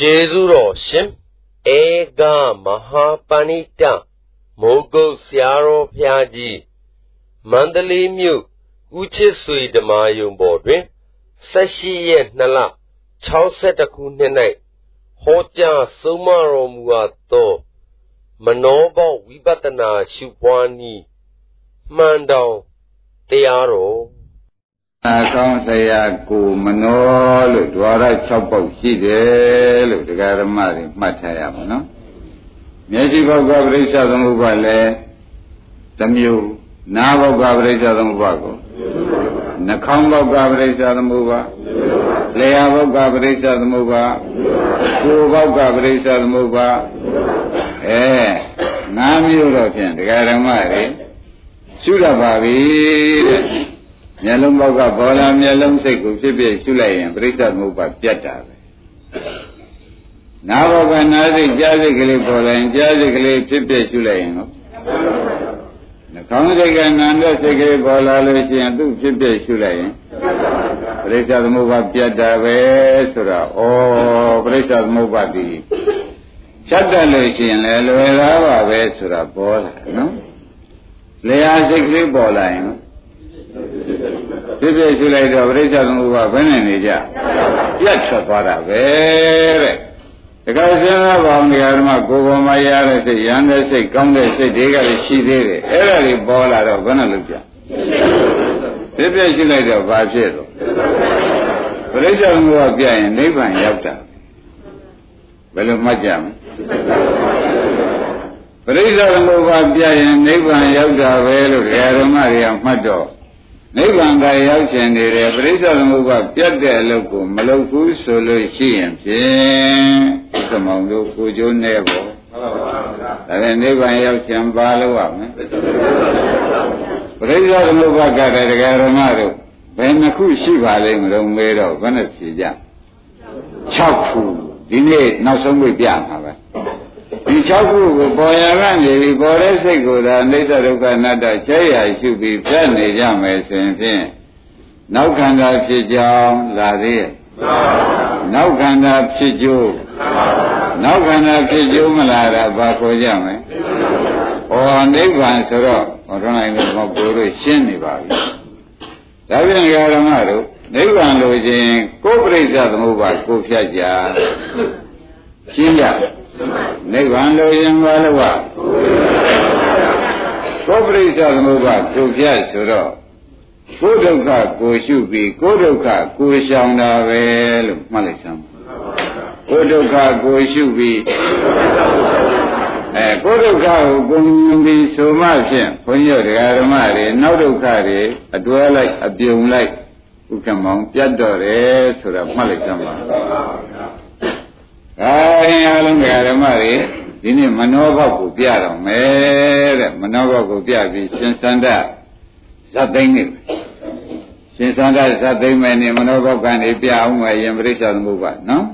ကျေးဇူးတော်ရှင်ဧကမဟာပဏိတမိုးကုတ်ဆရာတော်ဘုရားကြီးမန္တလေးမြို့ဦးချစ်ဆွေဓမ္မာယုံပေါ်တွင်18ရက်2လ62ခုနှစ်၌ဟောကြားဆုံးမတော်မူအပ်သောမနောဘောဝိပဿနာရှုပွားနည်းမှန်တော်တရားတော် အကောင်းဆရာကိုမနောလို့ဒွါရ6ပေါက်ရှိတယ်လို့တရားဓမ္မတွေမှတ်ထားရမှာနော်မျက်စိဘောက်ကပရိစ္ဆသမုပ္ပါလည်းတစ်မျိုးနားဘောက်ကပရိစ္ဆသမုပ္ပါကိုနှာခေါင်းဘောက်ကပရိစ္ဆသမုပ္ပါလျှာဘောက်ကပရိစ္ဆသမုပ္ပါကိုယ်ဘောက်ကပရိစ္ဆသမုပ္ပါအဲငါးမျိုးတော့ဖြင့်တရားဓမ္မတွေရှုရပါပြီတဲ့ မျက်လုံးဘောက်ကပေါ်လာမျက်လုံးစိတ်ကိုဖြစ်ဖြစ်ရှုလိုက်ရင်ပရိစ္ဆသမုပ္ပါပြတ်တာပဲနာဘောကနာစိတ်ကြားစိတ်ကလေးပေါ်လာရင်ကြားစိတ်ကလေးဖြစ်ဖြစ်ရှုလိုက်ရင်နော်နှကောင်းစိတ်ကနာတဲ့စိတ်ကလေးပေါ်လာလို့ရှိရင်သူ့ဖြစ်ဖြစ်ရှုလိုက်ရင်ပရိစ္ဆသမုပ္ပါပြတ်တာပဲဆိုတော့ဩပရိစ္ဆသမုပ္ပါဒီဖြတ်တယ်လို့ရှိရင်လည်းလွယ်သားပါပဲဆိုတာပေါ်လာနော်လျာစိတ်ကလေးပေါ်လာရင် ဖြစ်ဖြစ်ရှုလိုက်တော့ပရိစ္ဆေသမုပ္ပါဘယ်နဲ့နေကြပြတ်ထွက်သွားတာပဲတဲ့တခါစဉ်းစားပါအောင်တရားဓမ္မကိုယ်ပေါ်မှာရတဲ့စိတ်ရန်တဲ့စိတ်ကောင်းတဲ့စိတ်တွေကလည်းရှိသေးတယ်အဲ့ဒါတွေပေါ်လာတော့ဘယ်နဲ့လုပ်ကြဖြစ်ဖြစ်ရှုလိုက်တော့ဘာဖြစ်တော့ပရိစ္ဆေသမုပ္ပါပြရင်နိဗ္ဗာန်ရောက်တာဘယ်လိုမှတ်ကြမလဲပရိစ္ဆေသမုပ္ပါပြရင်နိဗ္ဗာန်ရောက်တာပဲလို့ဓမ္မတွေကမှတ်တော့ နိဗ္ဗာန်ကရောက်ရှင်နေတယ်ပရိစ္ဆေသမုပ္ပါပြတ်တဲ့အလုပ်ကိုမလုပ်ဘူးဆိုလို့ရှိရင်ဖြင့်ဒီကမောင်တို့ကိုကျိုးနေပေါ့ဒါနဲ့နိဗ္ဗာန်ရောက်ရှင်ပါလို့ရမယ်ပရိစ္ဆေသမုပ္ပါကတဲ့တရားဓမ္မတို့ဘယ်နှခုရှိပါလိမ့်မလို့မေးတော့ဘယ်နဲ့ဖြေကြ6ခုဒီနေ့နောက်ဆုံးပြပြမှာပဲ ဒီ၆ခုကိုပေါ်ရကနေပြီးပေါ်တဲ့စိတ်ကိုသာအိဋ္ဌဒုက္ခအနတ္တချဲရရှုပြီးပြတ်နေကြမယ်ဆိုရင်ဖြင့်နောက်ခန္ဓာဖြစ်ကြောင်းလာသေးရဲ့နောက်ခန္ဓာဖြစ်ကျိုးနောက်ခန္ဓာဖြစ်ကျိုးမလာတာဘာခေါ်ကြမလဲ။ဩနိဗ္ဗာန်ဆိုတော့ဘုရားနိုင်လို့မပေါ်လို့ရှင်းနေပါပြီ။ဒါပြန်ဓမ္မတို့နိဗ္ဗာန်လိုခြင်းကိုယ်ပြိဿသမုပ္ပါကိုဖြတ်ကြရှင်းကြ နိဗ္ဗာန်လိုရင်ဘာလို့ကကိုပရိစ္ဆသမုပ္ပါကိုဖြတ်ဆိုတော့ကိုဒုက္ခကိုရှုပြီးကိုဒုက္ခကိုရှောင်တာပဲလို့မှတ်လိုက်စမ်းကိုဒုက္ခကိုရှုပြီးအဲကိုဒုက္ခကိုကိုမြင်ပြီးဆိုမှဖြင့်ဘုန်းကြီးတို့ဓမ္မတွေနောက်ဒုက္ခတွေအတွဲလိုက်အပြုံလိုက်ဥက္ကမောင်ပြတ်တော့တယ်ဆိုတာမှတ်လိုက်စမ်းပါ အဲဒီအလုံးဓမ္မတွေဒီနေ့မနောဘောက်ကိုပြတော့မယ်တဲ့မနောဘောက်ကိုပြပြီးရှင်စန္ဒဇတ်သိမ့်နေရှင်စန္ဒဇတ်သိမ့်မယ်နေမနောဘောက်ကနေပြအောင်မယ်ယင်ပရိစ္ဆသမုပ္ပါနော်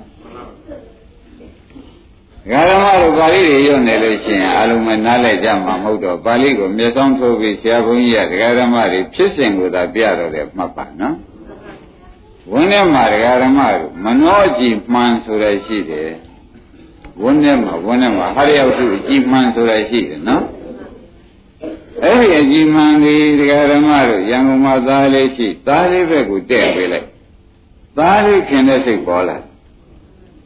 ဓမ္မတို့ပါဠိတွေရွတ်နေလို့ရှိရင်အလုံးမနားလဲကြမှာမဟုတ်တော့ပါဠိကိုမျက်စောင်းထိုးပြီးဆရာဘုန်းကြီးကဓမ္မတွေဖြစ်စဉ်ကိုသာပြတော့တယ်မှတ်ပါနော် ဝင်းထဲမှာတရားဓမ္မတို့မနှောကြည်မှန်ဆိုရရှိတယ်ဝင်းထဲမှာဝင်းထဲမှာဟာရယောက်စုအကြည်မှန်ဆိုရရှိတယ်နော်အဲ့ဒီအကြည်မှန်ဒီတရားဓမ္မတို့ရန်ကုန်မှာသားလေးရှိသားလေးဘက်ကိုတဲ့ပေးလိုက်သားလေးခင်တဲ့စိတ်ပေါ်လာ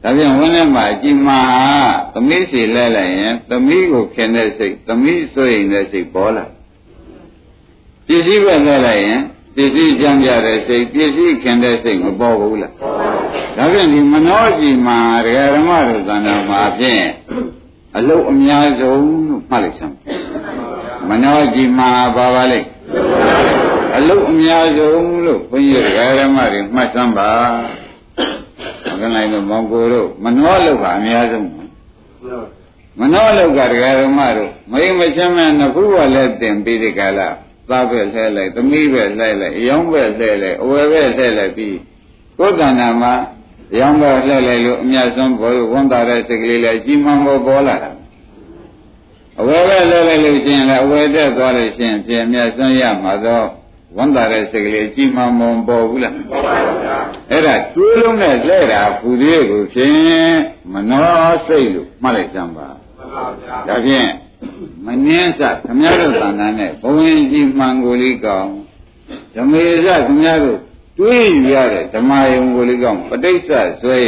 ဒါပြန်ဝင်းထဲမှာအကြည်မှန်ဟာသမီးစီလဲလိုက်ရင်သမီးကိုခင်တဲ့စိတ်သမီးဆိုရင်တဲ့စိတ်ပေါ်လာပစ္စည်းပဲလဲလိုက်ရင် ပစ္စည်းကြံကြတဲ့စိတ်ပစ္စည်းခင်တဲ့စိတ်မပေါ်ဘူးလားဒါဖြင့်ဒီမနောကြည်မှာဒကာဓမ္မတို့သံဃာမှာဖြင့်အလုတ်အများဆုံးလို့မှတ်လိုက်စမ်းမနောကြည်မှာပါပါလိမ့်အလုတ်အများဆုံးလို့ဘုန်းကြီးဒကာဓမ္မတွေမှတ်စမ်းပါဘယ်နိုင်လို့မောင်ကိုတို့မနောလုတ်ကအများဆုံးမနောလုတ်ကဒကာဓမ္မတို့မိမချင်းမဲ့နှစ်ခုကလည်းတင်ပြီးဒီကလာ သားပဲလှဲလိုက်သမီးပဲလှဲလိုက်အယောင်းပဲလှဲလိုက်အဝယ်ပဲလှဲလိုက်ပြီးကိုယ်တဏ္ဍာမှာရောင်းပဲလှဲလိုက်လို့အမြတ်ဆုံးဘောဝန်တာတဲ့စိတ်ကလေးလည်းကြီးမှန်ပေါ်ပေါ်လာတာအဝယ်ပဲလှဲလိုက်လို့ရှိရင်လည်းအဝယ်တက်သွားလို့ရှိရင်ပြင်အမြတ်ဆုံးရမှာတော့ဝန်တာတဲ့စိတ်ကလေးအကြည့်မှမပေါ်ဘူးလားပေါ်ပါဗျာအဲ့ဒါတွေးလုံးနဲ့လဲတာပူသေးကိုဖြင့်မနောစိတ်လို့မှတ်လိုက်စမ်းပါမှန်ပါဗျာဒါဖြင့် မနှင်းစခမည်းတော်သံဃာနဲ့ဘဝင်ကြီးမှန်ကိုလေးကောင်းဓမေစခမည်းတော်တွေးယူရတဲ့ဓမ္မယုံကိုလေးကောင်းပဋိစ္စဆွဲ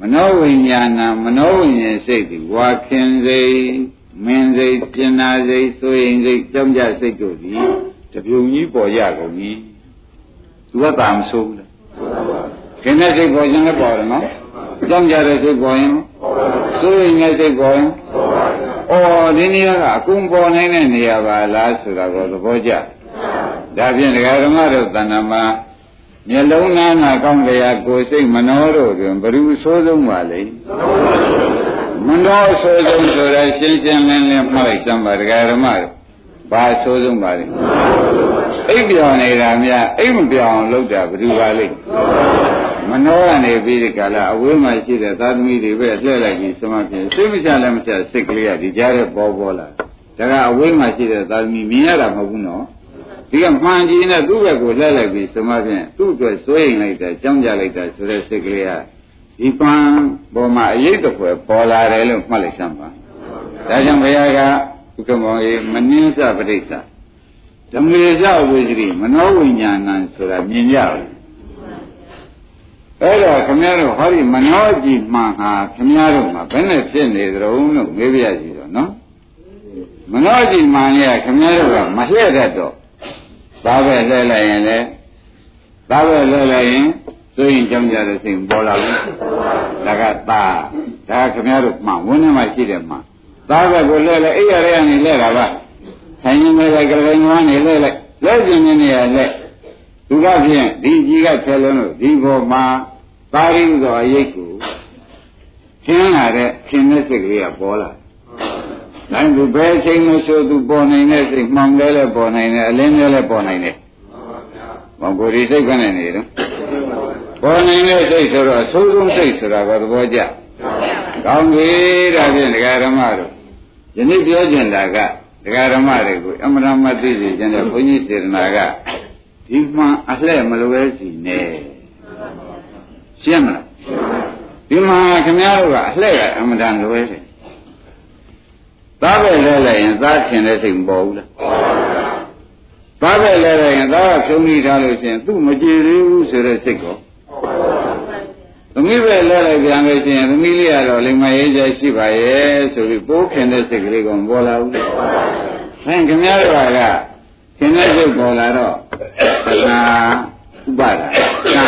မနောဝိညာဏမနောဝိညာဉ်စိတ်ဒီဝါခင်စိတ်မင်းစိတ်ကျင်နာစိတ်ဆိုရင်စိတ်ကြောင့်ကြစိတ်တို့သည်တပြုံကြီးပေါ်ရကုန်ပြီသူကတာမဆိုးဘူးလားခင်တဲ့စိတ်ပေါ်ခြင်းလည်းပေါ်တယ်နော်ကြောင့်ကြတဲ့စိတ်ပေါ်ရင်ဆိုရင်လည်းစိတ်ပေါ်ရင် အော်ဒီနေရာကအကုန်ပေါ်နိုင်တဲ့နေရာပါလားဆိုတာကိုသဘောကျဒါဖြင့်ဒကာဓမ္မတို့တဏ္ဍာမှာမျက်လုံးနာနာကောင်းကြရာကိုယ်စိတ်မနှောတို့တွင်ဘ ᱹ အဆိုးဆုံးပါလေမနှောအဆိုးဆုံးဆိုတာရှင်းရှင်းလင်းလင်းမှတ်လိုက်စမ်းပါဒကာဓမ္မတို့ဘာအဆိုးဆုံးပါလဲအိပ်ပြောင်နေတာများအိပ်မပြောင်လုပ်တာဘယ်သူပါလိမ့် မနှောကနေပြီးဒီကလာအဝေးမှာရှိတဲ့သာသမီတွေပဲလှည့်လိုက်ပြီးစမပြေစိတ်မချလည်းမချစိတ်ကလေးကဒီကြားထဲပေါ်ပေါ်လာဒါကအဝေးမှာရှိတဲ့သာသမီမြင်ရတာမဟုတ်ဘူးနော်ဒီကမှန်ကြည့်နေသူ့ဘက်ကိုလှည့်လိုက်ပြီးစမဖြင့်သူ့အတွက်စိုးရိမ်လိုက်တာကြောင်းကြလိုက်တာဆိုတဲ့စိတ်ကလေးကဒီပန်းပေါ်မှာအရေးတစ်ခွဲပေါ်လာတယ်လို့မှတ်လိုက်စမ်းပါဒါကြောင့်ဘုရားကဥက္ကမောရေမနှင်းစပဋိစ္စဓမ္မေဇဝိသတိမနောဝိညာဏံဆိုတာမြင်ကြတယ် အဲ့တော့ခမည်းတော်ဟောဒီမနောကြည်မှန်ဟာခမည်းတော်မှာဘယ်နဲ့ဖြစ်နေကြုံလို့မေးပြရစီတော့နော်မနောကြည်မှန်ရဲ့ခမည်းတော်ကမလှည့်တတ်တော့သားပဲလှည့်လိုက်ရင်လေသားပဲလှည့်လိုက်ရင်ဆိုရင်ကြောင်းကြတဲ့စိတ်ပေါ်လာဘူးဒါကသားဒါခမည်းတော်မှဝန်းထဲမှာရှိတယ်မှသားပဲကိုလှည့်လိုက်အိရရဲကနေလှည့်တာပါဆိုင်ရင်လည်းကလေးငွားနေလှည့်လိုက်လှည့်ခြင်းနေရလှည့် သူကဖြင့်ဒီကြီးကဆယ်လုံးလို့ဒီဘောမှာပါရိဥသောအရေးကိုရှင်းလာတဲ့ရှင်းတဲ့စိတ်ကလေးကပေါ်လာ။ဒါသူဘယ်ချိန်မှဆိုသူပေါ်နိုင်တဲ့စိတ်မှောင်လဲလဲပေါ်နိုင်တယ်အလင်းလဲလဲပေါ်နိုင်တယ်။ဘောကိုယ်ဒီစိတ်ကနေနေတော့ပေါ်နိုင်တဲ့စိတ်ဆိုတော့အဆိုးဆုံးစိတ်ဆိုတာကသဘောကျ။ကောင်းပြီဒါဖြင့်ဒကာဓမ္မတို့ယနေ့ပြောကျင်တာကဒကာဓမ္မတွေကိုအမှန်တမ်းသိစေခြင်းတဲ့ဘုန်းကြီးစေတနာက ဒီမှန်အလှဲ့မလွဲစီနဲ့ရှင်းမလားဒီမှာခင်ဗျားတို့ကအလှဲ့ကအမှန်တန်လွဲတယ်သားပဲလဲလိုက်ရင်သားခင်တဲ့စိတ်မပေါ်ဘူးလားသားပဲလဲလိုက်ရင်သားကဖြုံးမိထားလို့ရှိရင်သူ့မကြည်သေးဘူးဆိုတဲ့စိတ်ကောသမီးပဲလဲလိုက်ပြန်လို့ရှိရင်သမီးလေးကတော့လိမ္မာရေးကြရှိပါရဲ့ဆိုပြီးပိုးခင်တဲ့စိတ်ကလေးကမပေါ်လာဘူး။ဟင်ခင်ဗျားတို့က ခင်တဲ့စိတ်ပေါ်လာတော့သာဥပါဒကံ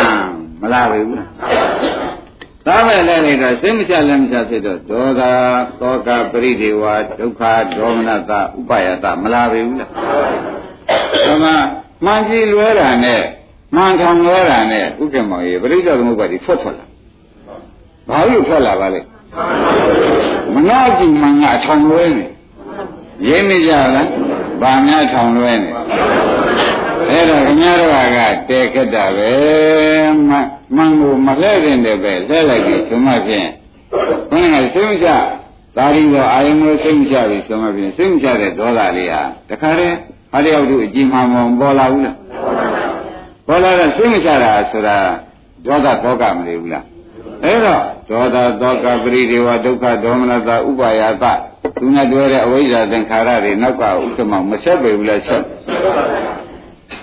မလာဘူး။သာမဲ့လဲလိုက်တော့စိတ်မချလည်းမချဖြစ်တော့ဒေါသသောကပရိဒေဝဒုက္ခဒေါမနတဥပယတမလာဘူးလား။ဒါမှမှန်ကြည့်လွဲတာနဲ့မှန်ခံလွဲတာနဲ့ဥက္ကမောရေပရိစ္ဆေသမုပ္ပါဒိဖွတ်ထွက်လာ။ဘာလို့ထွက်လာပါလဲ။မနာကြည့်မှန်ကအထောင်လွဲနေ။ရင်းမိကြလား။ ဘာများထောင်လွဲနေ။အဲ့တော့ခင်ဗျားတို့ကတဲခက်တာပဲမှန်ကိုမလဲတဲ့တယ်ပဲလဲလိုက်ပြီးဆိုမှဖြင့်ဘုန်းကစိတ်မချသာရီတော့အာယုံကိုစိတ်မချပြီဆိုမှဖြင့်စိတ်မချတဲ့ဒေါသလေးဟာတခါတည်းအားလျောက်တို့အကြည့်မှမပေါ်လာဘူးလားပေါ်လာတော့စိတ်မချတာဆိုတာဒေါသသောကမလေးဘူးလားအဲ့တော့ဒေါသသောကပရိဒေဝဒုက္ခဒေါမနတာဥပါယတ သူနဲ့တွဲတဲ့အဝိဇ္ဇာသင်္ခါရတွေနောက်ကဥက္ကမမဆက်ပေဘူးလားဆက်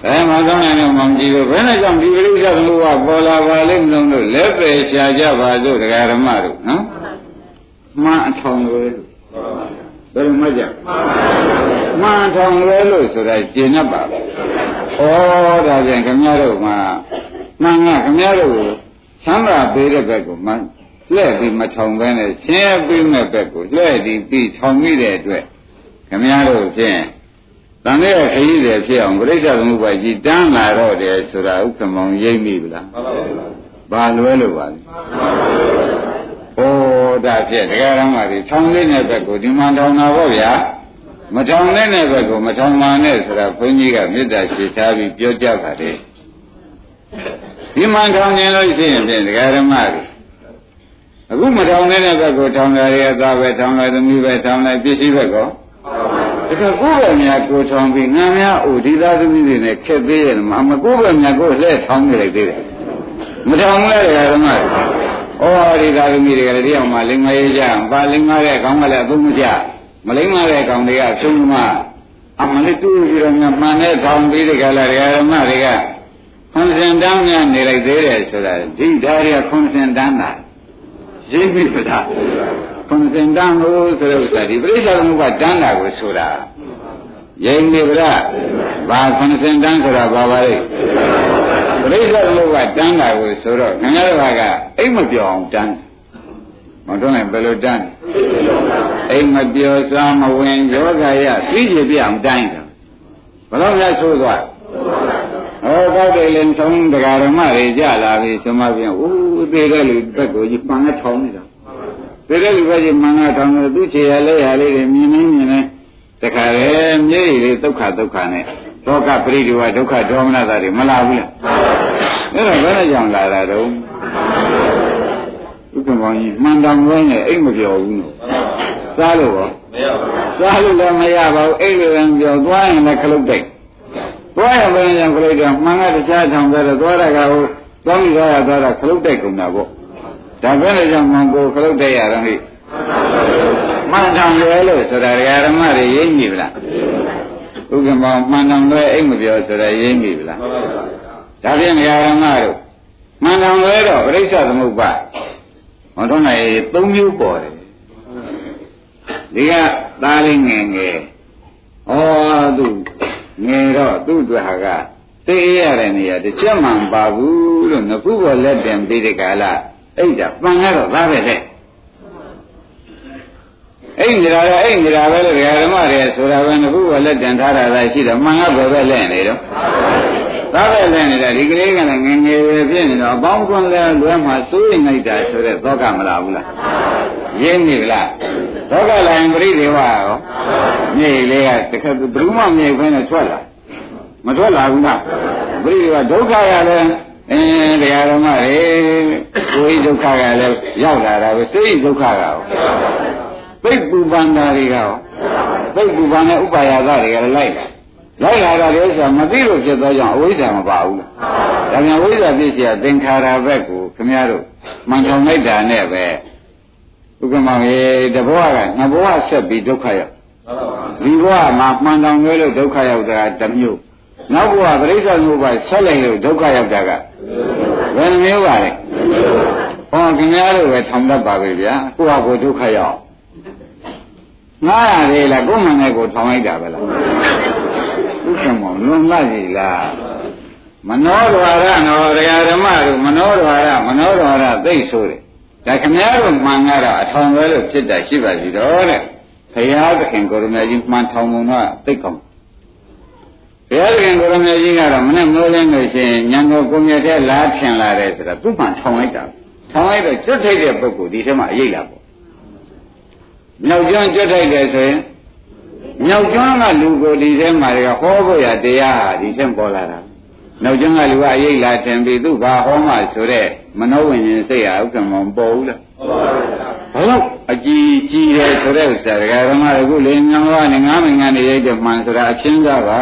အဲမှာကောင်းတယ်လို့မှမကြည့်လို့ဘယ်နဲ့ကြောင့်ဒီပရိစ္ဆေသမုပ္ပါပေါ်လာပါလိမ့်မလို့လို့လက်ပဲရှာကြပါစို့တရားဓမ္မတို့နော်မှန်အထောင်လွယ်လို့ဘယ်လိုမှကြမှန်ထောင်လွယ်လို့ဆိုတာကျင့်납ပါဩဒါပြန်ခင်ဗျားတို့မှာမှန်ကခင်ဗျားတို့ကိုသမ်းသာပေးတဲ့ဘက်ကိုမှ လှည့်ပြီးမထောင်ဘဲနဲ့ရှင်းပေးမဲ့ဘက်ကိုလှည့်ပြီးပြီးထောင်မိတဲ့အတွက်ခင်ဗျားတို့ဖြင့်တန်တဲ့ခရီးတွေဖြစ်အောင်ပြိဿသမုပ္ပါကြီးတန်းလာတော့တယ်ဆိုတာဥက္ကမောင်ရိပ်မိဗလားမှန်ပါပါဘာလွဲလို့ပါလဲမှန်ပါပါဩဒါဖြင့်တရားဓမ္မတွေထောင်လေးတဲ့ဘက်ကိုဒီမှထောင်တာပေါ့ဗျာမထောင်တဲ့ဘက်ကိုမထောင်ပါနဲ့ဆိုတာဘုန်းကြီးကမေတ္တာရှိထားပြီးပြောကြပါတယ်ဒီမှထောင်နေလို့ရှိရင်ဖြင့်တရားဓမ္မတွေ အခုမထောင်တဲ့ဘက်ကိုထောင်ကြရတာပဲထောင်လိုက်သမီးပဲထောင်လိုက်ပစ္စည်းဘက်ကောတဒါကကိုယ်ပဲများကိုဆောင်ပြီးငံများအိုဒီသားသမီးတွေနဲ့ခက်သေးရဲ့မှာမကိုယ်ပဲများကိုလှဲ့ထောင်းနေလိုက်သေးတယ်မထောင်းလဲဓမ္မဩဒီသားသမီးတွေကလည်းတရားမှလိမ္မာရေးကြပါလိမ္မာတဲ့ကောင်းကလည်းအသုံးမကျမလိမ္မာတဲ့ကောင်းတွေကအဆုံးမအမလေးတူပြီးတော့မှမှန်တဲ့ထောင်ပြီးဒီကလာဓမ္မတွေကခွန်စင်တန်းများနေလိုက်သေးတယ်ဆိုတာဒီဓာရီကခွန်စင်တန်းတာ ရင်းပြီပဒါခွန်စင်တန်းလို့ဆိုတဲ့ဥစ္စာဒီပြိဿသမုပ္ပါတန်းတာကိုဆိုတာရင်းပြီပဒါဘာခွန်စင်တန်းဆိုတာဘာပါလဲပြိဿသမုပ္ပါတန်းတာကိုဆိုတော့ခင်ဗျားတို့ကအိမ်မပြောအောင်တန်းမတော်နိုင်ဘယ်လိုတန်းအိမ်မပြောစားမဝင်ယောဂရသိကြပြအောင်တိုင်းတယ်ဘယ်တော့လဲဆိုသွား ဟောတော့တယ်လင်ဆုံးတရားဓမ္မတွေကြလာပြီဆိုမှပြန်ဦးသေးတဲ့လူဘက်ကိုကြီးပန်းနဲ့ထောင်းနေတာသေးတဲ့လူဘက်ကြီးမန်းနဲ့ထောင်းနေသူ့ခြေရလက်ရလေးတွေမြင်နေမြင်နေတခါလေမြေကြီးလေးဒုက္ခဒုက္ခနဲ့ဒေါကပရိဒီဝဒုက္ခဒေါမနတာတွေမလာဘူးလားအဲ့ဒါဘယ်နဲ့ကြောင့်လာတာတော့ဥက္ကမောင်ကြီးမှန်တောင်လုံးနဲ့အိတ်မပြောဘူးလို့စားလို့ရောမရပါဘူးစားလို့လည်းမရပါဘူးအိတ်လည်းပြောသွားရင်လည်းခလုတ်တိုက် သွားရမယ်ကြောင့်ခလုတ်တော့မှန်ကတခြားထောင်ကြတော့သွားရကဟိုသွားပြီးသွားရသွားတာခလုတ်တိုက်ကုန်တာပေါ့ဒါပဲလေကြောင့်မှန်ကိုခလုတ်တိုက်ရတော့ဟိမှန်တောင်လွယ်လို့ဆိုတာဓမ္မတွေရင်းကြည့်ဗလားဥက္ကမောင်မှန်တောင်လွယ်အိတ်မပြောဆိုတာရင်းကြည့်ဗလားဒါဖြင့်ဓမ္မတို့မှန်တောင်လွယ်တော့ပြိဿသမုပ္ပါမတော်နိုင်၃မျိုးပေါ်တယ်ဒီကသားလေးငယ်ငယ်ဩသူ ငယ်တော့သူ့အတွက်ဟာကသိရတဲ့နေရာတစ်ချက်မှမပါဘူးလို့ငခုပေါ်လက်တင်ပြီးဒီကလာအဲ့ဒါပန်ကတော့သားပဲတဲ့ အဲ့ဒီလာတော့အဲ့ဒီလာပဲလို့ဓမ္မတွေဆိုတာပဲငခုပေါ်လက်တင်ထားတာသာရှိတော့မှန်ကဘယ်ပဲလဲနေတော့သားပဲလဲနေတာဒီကလေးကလည်းငငယ်ပဲဖြစ်နေတော့အပေါင်းကွန်းလဲလွဲမှာစိုးရိမ်လိုက်တာဆိုတဲ့သောကမလာဘူးလားရင်းနေလားသောကလိုင်ပရိဒေဝရောမြေလေးကတခါဘယ်သူမှမြေခွင်းနဲ့ထွက်လာမထွက်လာဘူးလားပရိဒေဝဒုက္ခရလည်းအင်းတရားဓမ္မတွေကိုယ်ဒုက္ခကလည်းရောက်လာတာပဲစိတ်ဒုက္ခကရော သိပ္ပူပန္နာတွေကရောသိပ္ပူပန်တဲ့ဥပါယသတွေကလည်းလိုက်လာလိုက်လာတာလေဆိုမသိလို့ဖြစ်သောကြောင့်အဝိဇ္ဇာမပါဘူးလားဒါပြန်ဝိဇ္ဇာဖြစ်เสียသင်္ခါရဘက်ကိုခင်ဗျားတို့မှန်ထောင်လိုက်တာနဲ့ပဲဥက္ကမရေတဘောကနှစ်ဘောဆက်ပြီးဒုက္ခရောက်ဒီဘောကမှမှန်တောင်ရွဲလို့ဒုက္ခရောက်တာတစ်မျိုးနောက်ဘောကပရိစ္ဆေမျိုးပါဆက်လိုက်လို့ဒုက္ခရောက်တာကဘယ်မျိုးပါလဲဟောခင်ဗျားတို့ပဲထောင်တတ်ပါပဲဗျာကိုယ့်ဟာကိုယ်ဒုက္ခရောက် ငားရတယ်လားကိုယ်မှန်တဲ့ကိုထောင်လိုက်တာပဲလားဥက္ကမောလွန်လာပြီလားမနောဒွါရနော်တရားဓမ္မတို့မနောဒွါရမနောဒွါရသိဆိုတယ်ဒါခမည်းတော်မှန်ကတော့အထောင်ပဲလို့ဖြစ်တာရှိပါစီတော့တဲ့ဘုရားသခင်ကိုရမကြီးမှန်ထောင်မှုတော့သိကောင်းဘုရားသခင်ကိုရမကြီးကတော့မနဲ့မိုးလင်းလို့ရှိရင်ညံတော်ကိုမြတ်တဲ့လားထင်လာတယ်ဆိုတာသူ့မှထောင်လိုက်တာထောင်လိုက်တော့ကျွတ်ထိုက်တဲ့ပုဂ္ဂိုလ်ဒီထဲမှာအရေးလာပေါ့ မြောက်ကျွန်းကျွတ်ထိုက်တယ်ဆိုရင်မြောက်ကျွန်းကလူကိုဒီထဲမှာဟောဖို့ရတရားဟာဒီထဲပေါ်လာတာနောက်ကျန်းကလူကအရေးလာတင်ပြီးသူ့ဘာဟောမှဆိုတဲ့မနောဝိညာဉ်စိတ်ဟာဥက္ကမမပေါ်ဘူးလားဘယ်တော့အကြည်ကြီးတယ်ဆိုတဲ့ဥစ္စာဒကာဓမ္မကခုလေမြောင်ကနေငါးမင်္ဂန်နေရိုက်တဲ့မှန်ဆိုတာအချင်းစားပါ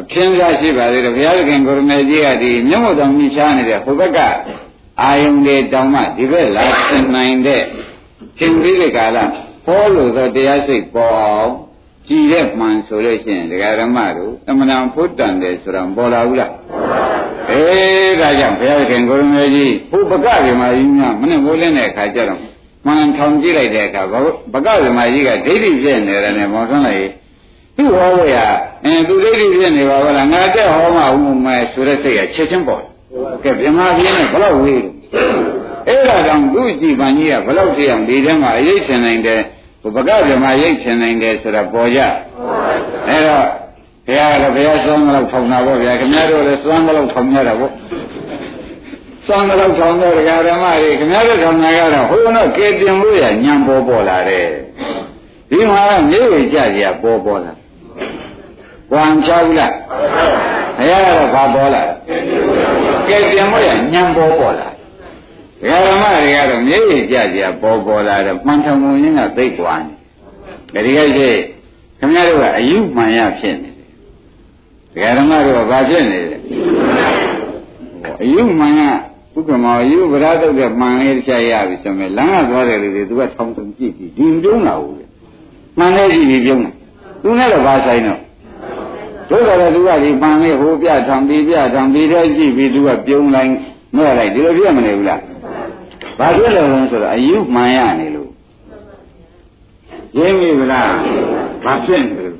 အချင်းစားရှိပါသေးတယ်ဘုရားသခင်ကိုရမေကြီးကဒီမြတ်မို့တော်မြချားနေတဲ့ဟိုဘက်ကအာယုန်တွေတောင်းမှဒီဘက်လာသင်နိုင်တဲ့သင်ပြီးတဲ့ကာလ ဟောလို့သောတရားစိတ်ပေါ်အောင်ကြည်တဲ့မှန်ဆိုလို့ရှိရင်ဒကာဓမ္မတို့အမှန်တန်ဖို့တန်တယ်ဆိုတာပေါ်လာဘူးလားအေးဒါကြောင့်ဘုရားခင်ကိုရမေကြီးဘုပကဗေမာကြီးများမနဲ့မိုးလင်းတဲ့အခါကျတော့မှန်ထောင်ကြည့်လိုက်တဲ့အခါဘကဗေမာကြီးကဒိဋ္ဌိဖြစ်နေတယ်နဲ့မောထွန်းလိုက်သူ့ဟောဝေရအင်းသူဒိဋ္ဌိဖြစ်နေပါဘောလားငါတက်ဟောမှဦးမယ်ဆိုတဲ့စိတ်ကချက်ချင်းပေါ်ကဲဗေမာကြီးနဲ့ဘလောက်ဝေးအဲ့ဒါကြောင့်သူ့ကြည်ပန်ကြီးကဘလောက်တရားဒီထဲမှာအရေးချင်နိုင်တယ် ဘုပကဗမာရိတ်ချင်နိုင်တယ်ဆိုတာပေါ်ကြအဲတော့ဘုရားလည်းဘုရားစွမ်းမလို့ထောင်တာပေါ့ဗျာခင်ဗျားတို့လည်းစွမ်းမလို့ထောင်ရတာပေါ့စွမ်းမလို့ထောင်တဲ့ဓမ္မတွေခင်ဗျားတို့ထောင်တာကတော့ဟိုတော့ကဲတင်လို့ရညံပေါ်ပေါ်လာတယ်ဒီမှာမြေဝေကြကြပေါ်ပေါ်လာဝမ်ချဘူးလားဘုရားကတော့ဘာပေါ်လာကဲတင်လို့ရညံပေါ်ပေါ်လာ ဓမ္မတွေကတော့မျက်ရည်ကြကြပေါ်ပေါ်လာတော့မှန်ထောင်မှုရင်းကသိကွာနေဒီကိစ္စခင်ဗျားတို့ကအယုမှန်ရဖြစ်နေတယ်ဒကာဓမ္မတို့ကဘာဖြစ်နေလဲအယုမှန်ရဥက္ကမောအယုဗရာတုတ်တဲ့မှန်လေးတစ်ချက်ရပြီဆိုရင်လမ်းကသွားတယ်လူတွေသူကထောင်ထုံကြည့်ပြီးဒီပြုံးလာဘူးလေမှန်လေးကြည့်ပြီးပြုံးတယ်သူနဲ့တော့ဘာဆိုင်တော့တို့ကတော့သူကဒီပန်လေးဟိုပြထောင်ပြီးပြထောင်ပြီးတော့ကြည့်ပြီးသူကပြုံးလိုက်မဲ့လိုက်ဒီလိုပြမနေဘူးလား ဘာဖြစ်လို့လဲဆိုတော့အယုမှန်ရနေလို့ရင်းပြီဗလားဘာဖြစ်နေလဲ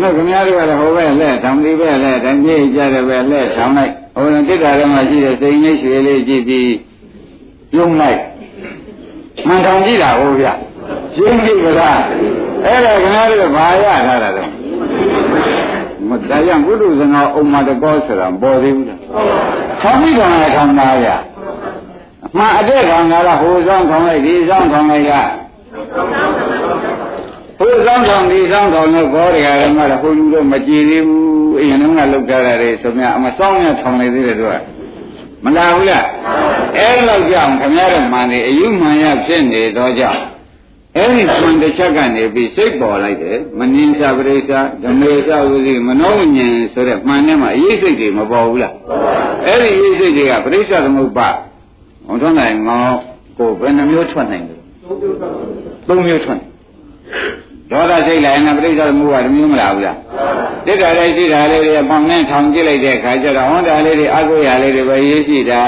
နော်ခင်ဗျားတို့ကလည်းဟိုဘက်လက်ထောင်ပြီးဘက်လက်တိုင်းကြည့်ကြတယ်ပဲလက်ထောင်လိုက်ဟိုတိတ္တာထဲမှာရှိတဲ့စိတ်ငိတ်ရွှေလေးကြည့်ပြီးပြုံးလိုက်မှန်ထောင်ကြည့်တာဟိုဗျရင်းပြီဗလားအဲ့ဒါခင်ဗျားတို့ဘာရထားတာတော့မတရားဘုဒ္ဓဇနာဥမ္မာတကောဆိုတာပေါ်သေးဘူးလားဆောင်းပြီးတော့ထောင်သားရအ မှန်အတဲ့ထောင်သားကဟိုဆောင်ထောင်လိုက်ဒီဆောင်ထောင်လိုက်ကဟိုဆောင်ထောင်ဒီဆောင်ထောင်လို့ဘောတွေကလည်းမဟုတ်ဟိုလူတော့မကြည်သေးဘူးအရင်ကလောက်ကြတာလေဆိုမြအမဆောင်နဲ့ထောင်နေသေးတယ်သူကမလာဘူးလားအဲ့လောက်ကြောင့်ခင်ဗျားတို့မှန်နေအယူမှန်ရဖြစ်နေတော့ကြောင့်အဲ့ဒီမှန်တစ်ချက်ကနေပြီးစိတ်ပေါ်လိုက်တယ်မနှင်းစာပရိစ္ဆာဓမေသဝိသိမနောဉ္ဉ္ဆိုတဲ့မှန်ထဲမှာအရေးစိတ်တွေမပေါ်ဘူးလားအဲ့ဒီအရေးစိတ်တွေကပရိစ္ဆာသမုပ္ပါ ဟောထွက်နိုင်ငေါကိုဘယ်နှမျိုးထွက်နိုင်လဲသုံးမျိုးထွက်ဒေါသစိတ်လိုက်ရင်ပရိစ္ဆာသမုပ္ပါတစ်မျိုးမလားဘူးလားတိတ္တလေးရှိတာလေးတွေပေါင်းနဲ့ထောင်ကြည့်လိုက်တဲ့အခါကျတော့ဟောတာလေးတွေအကုရလေးတွေပဲရေးရှိတာ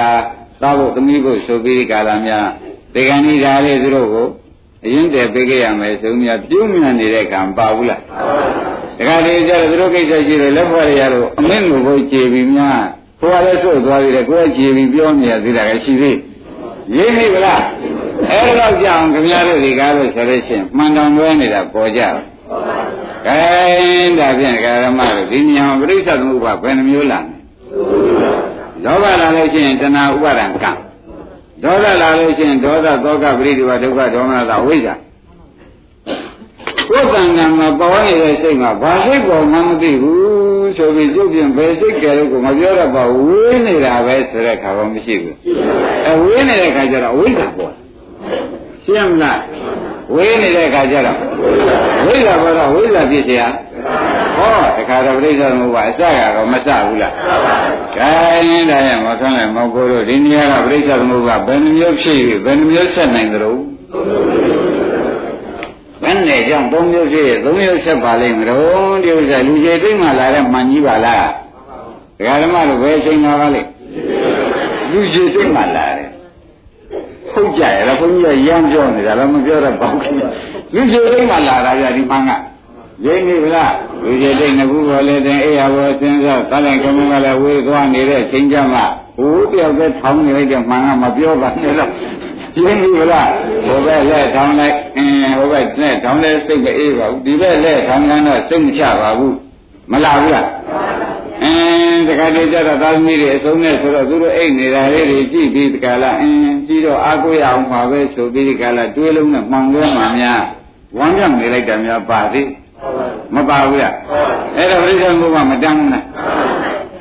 သာဖို့သမီးဖို့ဆိုပြီးကာလများဒီကနေ့ဒါလေးသူတို့ကိုအရင်တည်းပေးခဲ့ရမယ်ဆိုမြပြုံးမြန်နေတဲ့ကံပါဘူးလားတခါတည်းကျတော့သူတို့ကိစ္စရှိတယ်လက်ဖွဲ့ရတော့အမင်းကိုကိုကြည်ပြီးများကိုယ်ကလည်းစွတ်သွားပြီးတယ်ကိုယ်ကကြည်ပြီးပြောနေရသေးတာကရှိသေး ရင်းပြီဗလားအဲ့တော့ကြောင့်ခင်ဗျားတို့ဒီကားလို့ဆိုလို့ရှိရင်မှန်တောင်လွဲနေတာပေါ်ကြတယ်ကဲဒါဖြင့်ကာရမတို့ဒီညံပရိစ္ဆေသမုပ္ပါဘယ်နှမျိုးလာလဲလောဘလာလို့ရှိရင်တဏှာဥပါဒံကံဒေါသလာလို့ရှိရင်ဒေါသသောကပရိဒီဝဒုက္ခဒေါမနတာဝိဇ္ဇာကိုယ်တန်ကံမှာပေါ်နေတဲ့စိတ်မှာဘာစိတ်ပေါ်မှမသိဘူး ဆိုပြီးကျုပ်ပြင်ဘယ်စိတ်ကြဲလို့ကိုမပြောတော့ပါဝေးနေတာပဲဆိုတဲ့ခါတော့မရှိဘူးအဲဝေးနေတဲ့ခါကျတော့ဝိဇ္ဇာပေါ်ရှင်းမလားဝေးနေတဲ့ခါကျတော့ဝိဇ္ဇာပေါ်တော့ဝိဇ္ဇာဖြစ်เสียဟောတခါတော့ပြိဿမှုပါအစကတော့မစဘူးလားကဲရင်တည်းရမဆန်းလိုက်မောင်ကိုတို့ဒီနေရာကပြိဿမှုကဘယ်နှမျိုးဖြစ်ပြီဘယ်နှမျိုးဆက်နိုင်သလဲ ဘယ်နဲ့ကြောင့်သုံးမျိုးဖြစ်ရသုံးမျိုးဆက်ပါလိမ့်မလို့ဒီဥစ္စာလူကြီးသိမှလာတဲ့မှန်ကြီးပါလားဒကာဓမ္မတို့ဘယ်ချိန်လာပါလိမ့်လူကြီးသိမှလာတယ်ဟုတ်ကြရလားဘုန်းကြီးကရမ်းပြောနေတာလည်းမပြောတော့ပါဘူးလူကြီးသိမှလာတာကြဒီမှန်ကရင်းနေဗလားလူကြီးသိငကူပေါ်လေတဲ့အေးရဘောစဉ်းစားသလိုက်ကမကလည်းဝေးသွားနေတဲ့ချိန်ကြမှာဟိုတယောက်တည်းထောင်းနေလိုက်တဲ့မှန်ကမပြောပါနဲ့တော့ ရင်းပြီလားဟိုဘက်လက်ထောင်းလိုက်အင်းဟိုဘက်လက်ထောင်းလဲစိတ်မအေးပါဘူးဒီဘက်လက်ထောင်းတော့စိတ်မချပါဘူးမလာဘူးလားအင်းတခါတည်းကျတော့သာသမီတွေအဆုံးနဲ့ဆိုတော့သူတို့အိတ်နေတာလေးတွေကြည့်ပြီးတခါလားအင်းကြည့်တော့အာကိုရအောင်ပါပဲဆိုပြီးဒီကလာတွေးလုံးနဲ့မှောင်သွဲမှများဝမ်းမြောက်နေလိုက်တာများပါသေးမပါဘူးလားအဲ့တော့ပြိဿဘုရားမတမ်းဘူးလား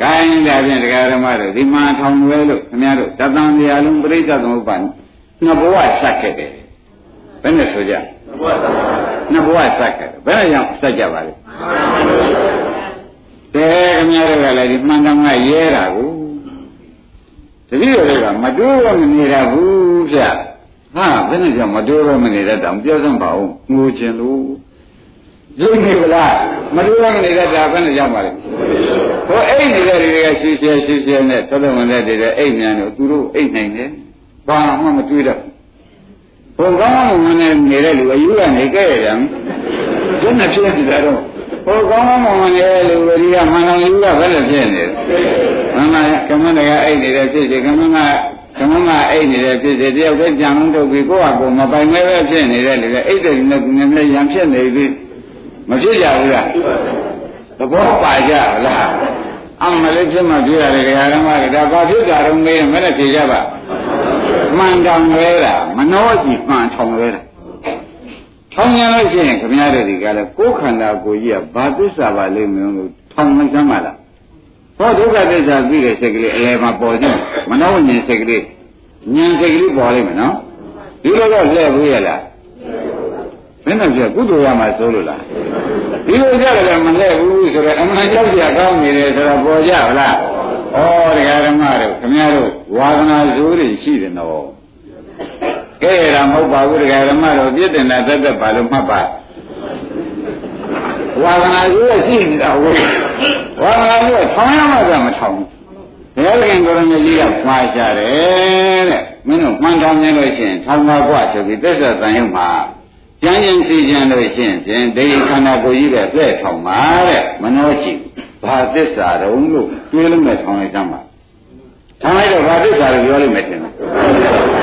ကိုင်းဒါဖြင့်တရားဓမ္မတို့ဒီမှာထောင်ဝဲလို့ခင်ဗျားတို့တသံတရားလုံးပြိဿသမုပ္ပါ နှစ်ဘဝဆက်ခဲ့တယ်ဘယ်နဲ့ဆိုကြနှစ်ဘဝဆက်ခဲ့တယ်ဘယ်နဲ့ကြောင့်ဆက်ကြပါလဲတဲခင်ဗျားတို့ကလည်းဒီမှန်တမ်းကရဲတာကိုတတိယတွေကမတိုးရမနေတာဘူးဗျဟာဘယ်နဲ့ကြောင့်မတိုးရမနေတဲ့တောင်ပြောစမ်းပါဦးငိုချင်လို့ရုပ်နေဗလားမတိုးရမနေတဲ့ဒါဘယ်နဲ့ကြောင့်ပါလဲဟိုအိတ်နေတဲ့တွေကရှင်းရှင်းရှင်းရှင်းနဲ့သတ္တဝန်တဲ့တွေအိတ်မြန်လို့သူတို့အိတ်နိုင်တယ် ဘာမှမတွေးတော့ဘုံကောင်းမှမနဲ့နေတဲ့လူအယူကနေကြဲ့ရတယ်ဘယ်နဲ့ဖြစ်နေတာတော့ဟိုကောင်းမှမနဲ့လူဝရိယမန္တန်ယူကဘယ်နဲ့ဖြစ်နေလဲမှန်ပါကမ္မတကအိတ်နေတဲ့ဖြစ်စီကမ္မကကမ္မကအိတ်နေတဲ့ဖြစ်စီတယောက်တည်းကြံလုံးထုတ်ပြီးကိုယ့်ဟာကိုယ်မပိုင်မဲပဲဖြစ်နေတဲ့လူကအိတ်တယ်နဲ့ကူနေနဲ့ရံဖြစ်နေပြီမဖြစ်ကြဘူးလားသဘောပါကြလားအမှန်လေးဖြစ်မှတွေ့ရတယ်ခင်ဗျာဓမ္မကဒါဘာဖြစ်တာတော့မေးရင်မနဲ့ဖြေကြပါ မှန်တောင်လဲတာမနှောကြည့်မှန်ထောင်လဲတာထောင်ရလို့ရှိရင်ခင်ဗျားတို့ဒီကလည်းကိုယ်ခန္ဓာကိုယ်ကြီးကဘာသစ္စာပါလိမ့်မလို့ထောင်မစမ်းပါလားဟောဒုက္ခသစ္စာသိတဲ့စိတ်ကလေးအလယ်မှာပေါ်ခြင်းမနှောဉ္ဉ္စိတ်ကလေးဉာဏ်စိတ်ကလေးပေါ်လိမ့်မယ်နော်ဒီလိုတော့လှည့်ဘူးရလားဘင်းတော့ပြကုသိုလ်ရမှာစိုးလို့လားဒီလိုကြတယ်မလဲဘူးဆိုတော့အမှန်ကြောက်ကြကောင်းနေတယ်ဆိုတော့ပေါ်ကြဗလား ဩတရားဓမ္မတို့ခင်ဗျားတို့ဝါသနာဇိုးတွေရှိတယ်နော်ကဲရမဟုတ်ပါဘူးတရားဓမ္မတို့ပြည့်တင်တာတက်တက်ပါလို့မှတ်ပါဝါသနာဇိုးရှိနေတာဟုတ်ဝါသနာဇိုးထောင်ရမှကမထောင်ဘူးဘုရားခင်ကိုရမကြီးကမှားကြတယ်တဲ့မင်းတို့မှန်ထောင်နေလို့ရှိရင်ထောင်ပါกว่าဆိုပြီးသစ္စာတန်ရုံမှာကျမ်းကျင်စီကျင်လို့ရှိရင်ဖြင့်ဒိဋ္ဌိခန္ဓာကိုယ်ကြီးပဲပြည့်ထောင်ပါတဲ့မနှောရှိဘာ သစ္စာတုံးလို့တွေးလို့မဲ့ထောင်လိုက်ကြမှာထောင်လိုက်တော့ဘာသစ္စာလို့ပြောလိမ့်မယ်ထင်တယ်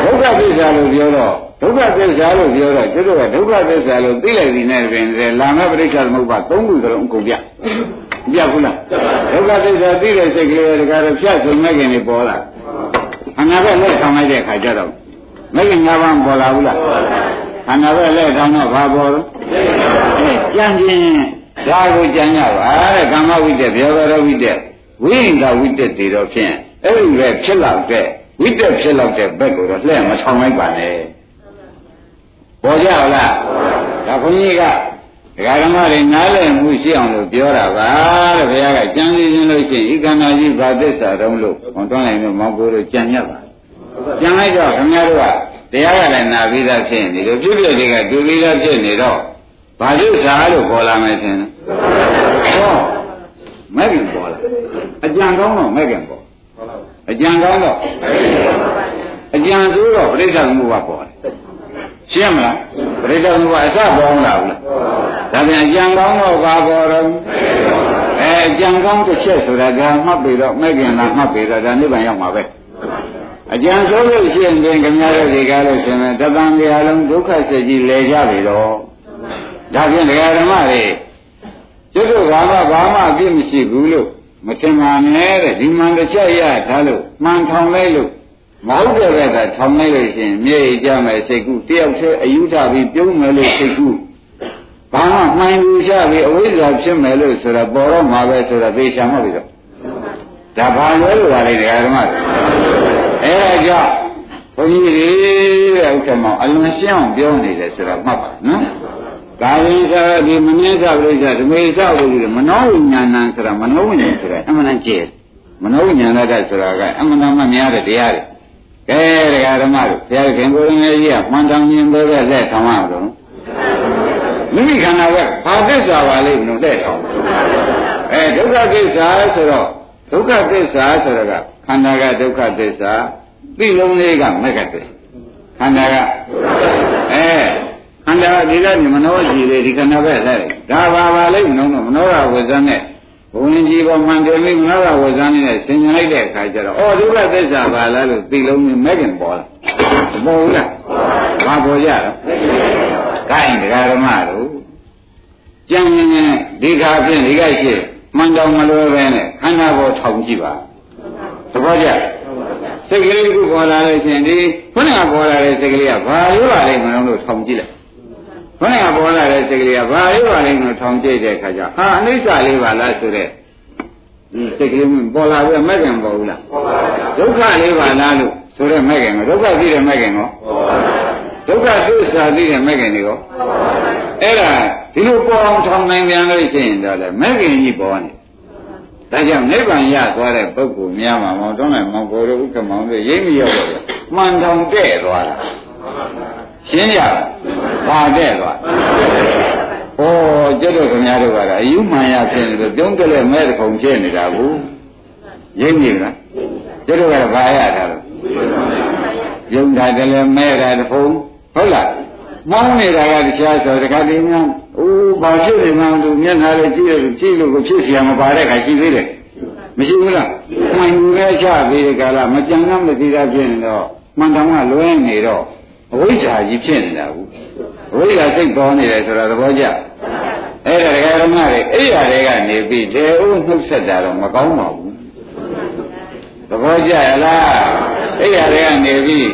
ဒုက္ခသစ္စာလို့ပြောတော့ဒုက္ခသစ္စာလို့ပြောတော့ကျွတ်တော့ဒုက္ခသစ္စာလို့သိလိုက်ပြီးနေပြင်လာမဲ့ပရိစ္ဆာသမုပ္ပါသုံးခုစလုံးအကုန်ပြပြဘူးလားဒုက္ခသစ္စာသိတဲ့စိတ်ကလေးတကားတော့ဖြတ်ဆုံးမဲ့ခင်နေပေါ်လာအနာကလက်ဆောင်လိုက်တဲ့ခါကျတော့မဲ့ခင်ငါးပါးပေါ်လာဘူးလားခန္ဓာပဲလက်ထောင်တော့ဘာပေါ်လို့အဲကြံခြင်း ဒါကိုကြံရပါတဲ့ကာမဝိတ္တဘေဝရဝိတ္တဝိညာဝိတ္တတွေတော့ဖြင့်အဲ့ဒီပဲဖြစ်လောက်တဲ့ဝိတ္တဖြစ်လောက်တဲ့ဘက်ကိုတော့လှည့်မထောင်လိုက်ပါနဲ့ပေါ်ကြလားဒါခွန်ကြီးကဒကာဓမ္မတွေနားလည်မှုရှိအောင်လို့ပြောတာပါတဲ့ဘုရားကကြံစည်ခြင်းလို့ရှိရင်ဤကန္နာကြီးဘာသစ္စာတုံးလို့ဟောတွန်းလိုက်လို့မောင်ကိုတို့ကြံရပါကြံလိုက်တော့ခင်ဗျားတို့ကတရားကလည်းနာပြီးသားဖြစ်နေလို့ပြည့်ပြည့်တွေကတူပြီးသားဖြစ်နေတော့ ဘာလို့စားလို့ပေါ်လာမယ်ထင်လဲဟောမဲ့ခင်ပေါ်လာအကြံကောင်းတော့မဲ့ခင်ပေါ်အကြံကောင်းတော့အကြံဆိုးတော့ပြိဿသမုပ္ပါပေါ်တယ်ရှင်းမလားပြိဿသမုပ္ပါအစပေါ်လာဘူးလားဒါပြန်အကြံကောင်းတော့ဘာပေါ်တော့အဲအကြံကောင်းတစ်ချက်ဆိုတာကမှတ်ပြီးတော့မဲ့ခင်လားမှတ်ပြီးတော့ဒါနိဗ္ဗာန်ရောက်မှာပဲအကျဉ်းဆုံးလို့ရှိရင်ခင်ဗျားတို့ဒီကားလို့ရှင်မယ်တသံတရားလုံးဒုက္ခစိတ်ကြီးလဲကြပြီတော့ ဒါဖြင့်တရားဓမ္မတွေကျွတ်တို့ဘာမှဘာမှအပြစ်မရှိဘူးလို့မထင်ပါနဲ့တဲ့ဒီမှန်တစ်ချက်ရထားလို့မှန်ထောင်လိုက်လို့မဟုတ်တဲ့ဘက်ကထောင်လိုက်လို့ရှိရင်မြေကြမယ်စိတ်ကူတယောက်တည်းအယူထပြီးပြုံးမယ်လို့စိတ်ကူဘာမှမှန်လူချပြီးအဝိဇ္ဇာဖြစ်မယ်လို့ဆိုတော့ပေါ်တော့မှာပဲဆိုတော့သေချာမှပြီတော့ဒါဘာလဲလို့ပါလေတရားဓမ္မတွေအဲဒါကြောင့်ဘုန်းကြီးတွေတဲ့ဥက္ကမောင်အလွန်ရှင်းအောင်ပြောနေတယ်ဆိုတော့မှတ်ပါနော် ကာယိသာဒီမနည်းသပရိစ္ဆဓမေသဝိရိမနောဝိညာဏံဆိုတာမနောဝိညာဉ်ဆိုတာအမှန်တန်ကျဲမနောဝိညာဏတဆိုတာကအမှန်တန်မှများတဲ့တရားတွေကဲတရားဓမ္မတို့ဘုရားခင်ကိုယ်တော်ကြီးကမှန်တောင်ခြင်းပဲပဲလက်ဆောင်ရအောင်မိမိခန္ဓာကဘာသစ္စာပါလိမ့်မလို့လက်ဆောင်အဲဒုက္ခသစ္စာဆိုတော့ဒုက္ခသစ္စာဆိုတာကခန္ဓာကဒုက္ခသစ္စာသိလုံးလေးကမက္ကသစ္စာခန္ဓာကအဲ ခန္ဓာဒီကမနောကြည်လေဒီခန္ဓာပဲလဲဒါပါပါလိမ့်မလို့မနောရဝဇ္ဇနဲ့ဘုံကြီးပေါ်မှန်တယ်မိမနောရဝဇ္ဇနဲ့ဆင်ញင်လိုက်တဲ့အခါကျတော့အော်ဒုက္ခသစ္စာပါလားလို့သိလုံးနဲ့မက္ကင်ပေါ်လာမပေါ်ဘူးလားဘာပေါ်ကြတော့ကိုင်းတရားဓမ္မတို့ကြံနေနေဒီခါဖြင့်ဒီကရှိမှန်တော်မလွယ်ပဲနဲ့ခန္ဓာပေါ်ထောင်ကြည့်ပါသဘောကျစိတ်ကလေးတစ်ခုပေါ်လာလို့ရှင်ဒီခုနကပေါ်လာတဲ့စိတ်ကလေးကဘာလို့ပါလိမ့်မလို့ထောင်ကြည့်လိုက် ခုနကပေါ်လာတဲ့စိတ်ကလေးကဘာလို့ပါလိမ့်မလို့ထောင်ကြည့်တဲ့အခါကျဟာအနိစ္စလေးပါလားဆိုတဲ့ဒီစိတ်ကလေးပေါ်လာပြီးမဲ့ကံပေါ်ဘူးလားပေါ်ပါဘူးဒုက္ခလေးပါလားလို့ဆိုတဲ့မဲ့ကံကဒုက္ခသိတဲ့မဲ့ကံကောဒုက္ခသစ္စာသိတဲ့မဲ့ကံတွေကောအဲ့ဒါဒီလိုပေါ်အောင်ထောင်နိုင်ပြန်လို့ရှိရင်တော့လေမဲ့ကံကြီးပေါ်နေဒါကြောင့်နိဗ္ဗာန်ရသွားတဲ့ပုဂ္ဂိုလ်များမှာမောင်တော်နိုင်မောင်ကိုယ်တို့ဥက္ကမောင်တို့ရိပ်မရောက်တော့မှန်တောင်တဲ့သွားတာ ရှင်းရပါတဲ့သွားဩကျွတ်တို့ခင်ဗျားတို့ကအယူမှန်ရဖြစ်နေလို့ပြုံးတယ်လဲမဲတခုံဖြစ်နေတာဘူးရိပ်မိလားကျွတ်တို့ကတော့ဘာရတာလဲပြုံးတာတယ်လဲမဲတာတခုံဟုတ်လားမောင်းနေတာကတရားဆိုတခါတည်းများအိုးဘာဖြစ်နေမှန်းသူမျက်နှာလေးကြည့်ရကြည့်လို့ကိုဖြစ်เสียမပါတဲ့ခါရှိသေးတယ်မရှိဘူးလားမှန်ယူရဲချပြီးတဲ့ကာလမကြံတော့မသိတာဖြစ်နေတော့မှန်တောင်ကလွဲနေတော့ အဝိဇ္ဇာကြီးဖြစ်နေတာဘူးအဝိဇ္ဇာစိတ်ပေါ်နေတယ်ဆိုတာသဘောကျအဲ့ဒါဒကာရမတွေအဲ့ရတွေကနေပြီးလေဦးနှုတ်ဆက်တာတော့မကောင်းပါဘူးသဘောကျရလားအဲ့ရတွေကနေပြီး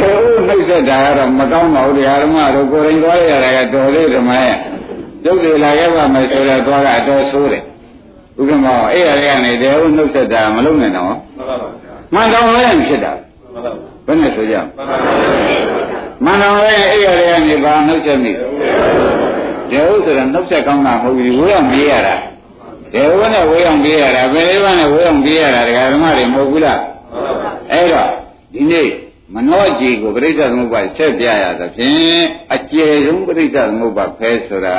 လေဦးနှုတ်ဆက်တာကတော့မကောင်းပါဘူးတရားဓမ္မတို့ကိုယ်ရင်သွားရတာကတော်လေးဓမ္မရဲ့ဒုက္ခလာခဲ့ပါမယ်ဆိုတော့သွားကအတော်ဆိုးတယ်ဥက္ကမောအဲ့ရတွေကနေလေဦးနှုတ်ဆက်တာမလုပ်နိုင်တော့မှန်တော့လည်းဖြစ်တာ ဘယ်နဲ့ဆိုကြမန္တလေးအဲ့ရတဲ့ကနေဘာနှုတ်ချက်မိဒေဝဆိုတော့နှုတ်ချက်ကောင်းတာမဟုတ်ဘူးဝေးအောင်ပြေးရတာဒေဝနဲ့ဝေးအောင်ပြေးရတာဘယ်လေးပါးနဲ့ဝေးအောင်ပြေးရတာဒကာဓမ္မတွေမဟုတ်ဘူးလားအဲ့တော့ဒီနေ့မနောကြည်ကိုပရိစ္ဆေသမုပ္ပါဆက်ပြရသဖြင့်အကျေဆုံးပရိစ္ဆေသမုပ္ပါဖဲဆိုတာ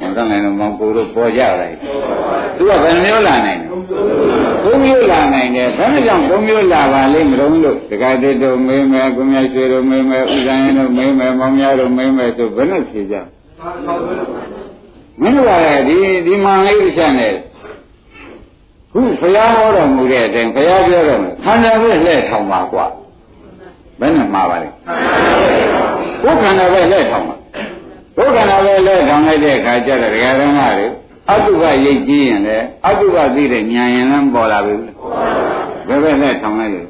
မကနိုင်တော့မောင်ကိုတို့ပေါ်ကြလိုက်သူကဘယ်မျိုးလာနိုင်လဲ သုံးမျိုးလာနိုင်တယ်ဒါကြောင့်သုံးမျိုးလာပါလိမ့်မလို့လို့တခါတည်းတို့မေးမယ်ကိုမြရွှေတို့မေးမယ်ဥဇာရင်တို့မေးမယ်မောင်များတို့မေးမယ်ဆိုဘယ်နဲ့ဖြေကြမင်းတို့ကဒီဒီမှန်လေးတစ်ချက်နဲ့ခုဘုရားဟောတော်မူတဲ့အချိန်ဘုရားပြောတော်မူခန္ဓာပဲလှည့်ထောင်ပါကွာဘယ်နဲ့မှားပါလဲကိုယ်ခန္ဓာပဲလှည့်ထောင်ပါကိုယ်ခန္ဓာပဲလှည့်ထောင်လိုက်တဲ့အခါကျတော့ဒကာရမတွေ အတုပရိတ်ကြီးရင်လည်းအတုပသိတဲ့ဉာဏ်ရင်လည်းပေါ်လာပြီဘယ်ပဲလက်ထောင်လိုက်လို့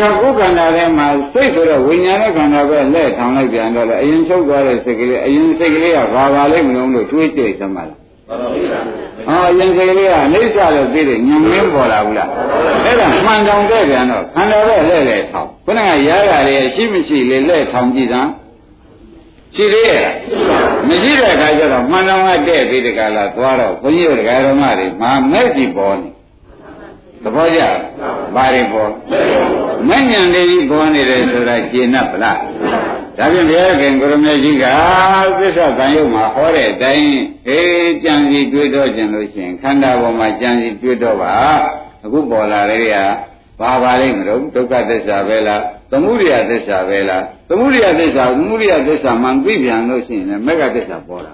ဒါကဘုခန္ဓာထဲမှာစိတ်ဆိုတော့ဝိညာဉ်နဲ့ခန္ဓာပဲလက်ထောင်လိုက်ပြန်တော့လေအရင်ချုပ်သွားတဲ့စိတ်ကလေးအရင်စိတ်ကလေးကဘာပါလိမ့်မလို့လို့တွေးကြည့်သမှာလားအော်ရင်စိတ်ကလေးကအနိစ္စလို့သိတယ်ညံရင်းပေါ်လာဘူးလားအဲ့ဒါမှန်တောင်တဲ့ပြန်တော့ခန္ဓာပဲလဲလဲထောင်ခုနကရတာလေရှိမရှိလေလဲထောင်ကြည့်စမ်း ရှိသေးရဲ့မရှိတဲ့အခါကျတော့မှန်တောင်ကတဲ့ပြီးတကလားသွားတော့ဘုန်းကြီးတို့ဒကာတော်မတွေမာမဲ့ကြည့်ပေါ်နေသဘောကျဘာတွေပေါ်မဉ္ဇဉ်လေးပေါ်နေတယ်ဆိုတာကျင့်납ဗလားဒါဖြင့်ဘုရားခင်ကိုရမေကြီးကသစ္စာတန်ရုပ်မှာဟောတဲ့အတိုင်းအေးကြံစီတွေ့တော့ကျင်လို့ရှိရင်ခန္ဓာပေါ်မှာကြံစီတွေ့တော့ပါအခုပေါ်လာတဲ့ကဘာပါလိမ့်မလို့ဒုက္ခသစ္စာပဲလား သမုဒိယသစ္စာပဲလားသမုဒိယသစ္စာသမုဒိယသစ္စာမှန်သိပြန်လို့ရှိရင်လည်းမေဃသစ္စာပေါ်လာ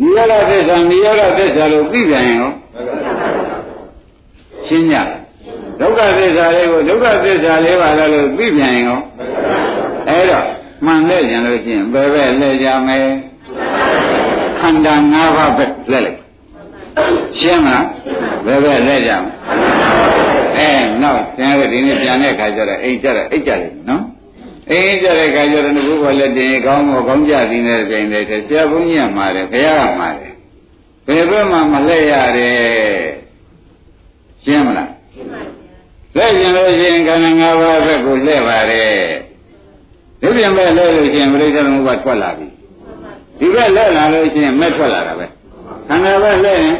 နိရောဓသစ္စာနိရောဓသစ္စာလို့သိပြန်ရင်ရောရှင်းကြဒုက္ခသစ္စာလေးကိုဒုက္ခသစ္စာလေးပါလားလို့သိပြန်ရင်ရောအဲ့တော့မှန်လဲကြင်လို့ရှိရင်ဘယ်ပဲလဲကြမယ်ခန္ဓာ၅ပါးပဲလဲလိုက်ရှင်းမလားဘယ်ပဲလဲကြမယ်အဲ နောက်သင်ရဒီနေ့ပြန်တဲ့အခါကျတော့အိမ်ကြတော့အိတ်ကြလိမ့်နော်အိမ်ကြတဲ့အခါကျတော့ဘုရားလက်တင်ကောင်းမောကောင်းကြသည်နဲ့ပြင်တယ်ဆရာဘုန်းကြီးကမှာတယ်ဘုရားကမှာတယ်ဘယ်ဘက်မှမလဲရတယ်ရှင်းမလားလဲကျင်လို့ရှိရင်ခန္ဓာ၅ပါးဘက်ကိုလှည့်ပါတယ်ဒီပြင်ပဲလဲလို့ရှိရင်ပြိဿသမုပ္ပါထွက်လာပြီဒီဘက်လဲလာလို့ရှိရင်မဲ့ထွက်လာတာပဲခန္ဓာပဲလဲရင်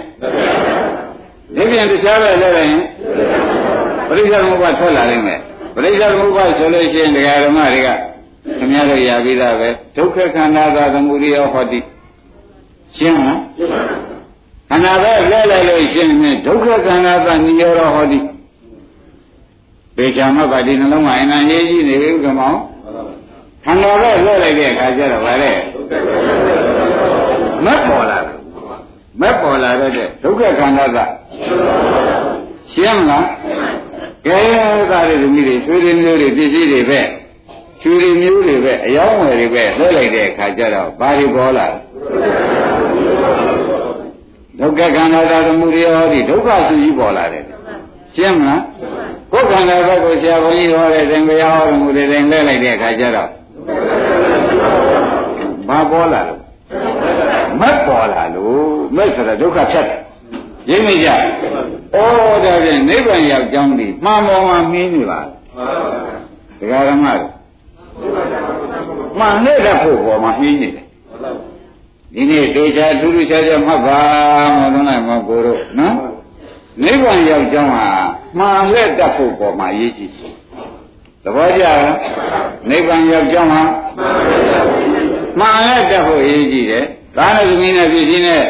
ဒီပြင်တခြားပဲလဲလိုက်ရင် ပြိဿသမုပ္ပါထွက်လာနိုင်မယ်ပြိဿသမုပ္ပါဆိုလို့ရှိရင်ဒကာဓမ္မတွေကခင်ဗျားတို့ရပြီးသားပဲဒုက္ခခန္ဓာသာသမုဒိယဟောတိရှင်းမလားခန္ဓာပဲလဲလိုက်လို့ရှင်းရင်ဒုက္ခခန္ဓာသာနိရောဓဟောတိပေချာမပါဒီနှလုံးမှာအနံရေးကြီးနေပြီကမောခန္ဓာပဲလဲလိုက်တဲ့အခါကျတော့ဗါတဲ့မက်ပေါ်လာတယ်မက်ပေါ်လာတဲ့ဒုက္ခခန္ဓာသာရှင်းမလား ကဲသားတွေသမီးတွေဆွေတွေမျိုးတွေပစ္စည်းတွေပဲချူတွေမျိုးတွေပဲအယောင်းဝယ်တွေပဲလွှဲလိုက်တဲ့အခါကျတော့ဘာတွေပေါ်လာဒုက္ခခန္ဓာသာသမုဒိယဟောဒီဒုက္ခဆူကြီးပေါ်လာတယ်ရှင်းမလားကိုယ်ခန္ဓာဘက်ကိုဆရာဘုန်းကြီးဟောတဲ့သင်္ဘရားဟောတော်မူတဲ့တိုင်လဲလိုက်တဲ့အခါကျတော့ဘာပေါ်လာလို့မက်ပေါ်လာလို့မက်ဆိုတာဒုက္ခဖြတ်တယ်ရိပ်မိကြ ဩဒါဖြင့်နိဗ္ဗာန်ရောက်ကြောင်းဒီမှန်ပေါ်မှာမင်းနေပါဒကာရမတို့မှန်နေတဲ့ဖို့ပေါ်မှာမင်းနေတယ်ဒီနေ့တေချာထူးထူးခြားခြားမှတ်ပါမလို့နိုင်မကိုတို့နော်နိဗ္ဗာန်ရောက်ကြောင်းဟာမှန်လက်တတ်ဖို့ပေါ်မှာအရေးကြီးတယ်သဘောကျလားနိဗ္ဗာန်ရောက်ကြောင်းဟာမှန်လက်တတ်ဖို့အရေးကြီးတယ်သာသသမီးနဲ့ပြည်စည်းနဲ့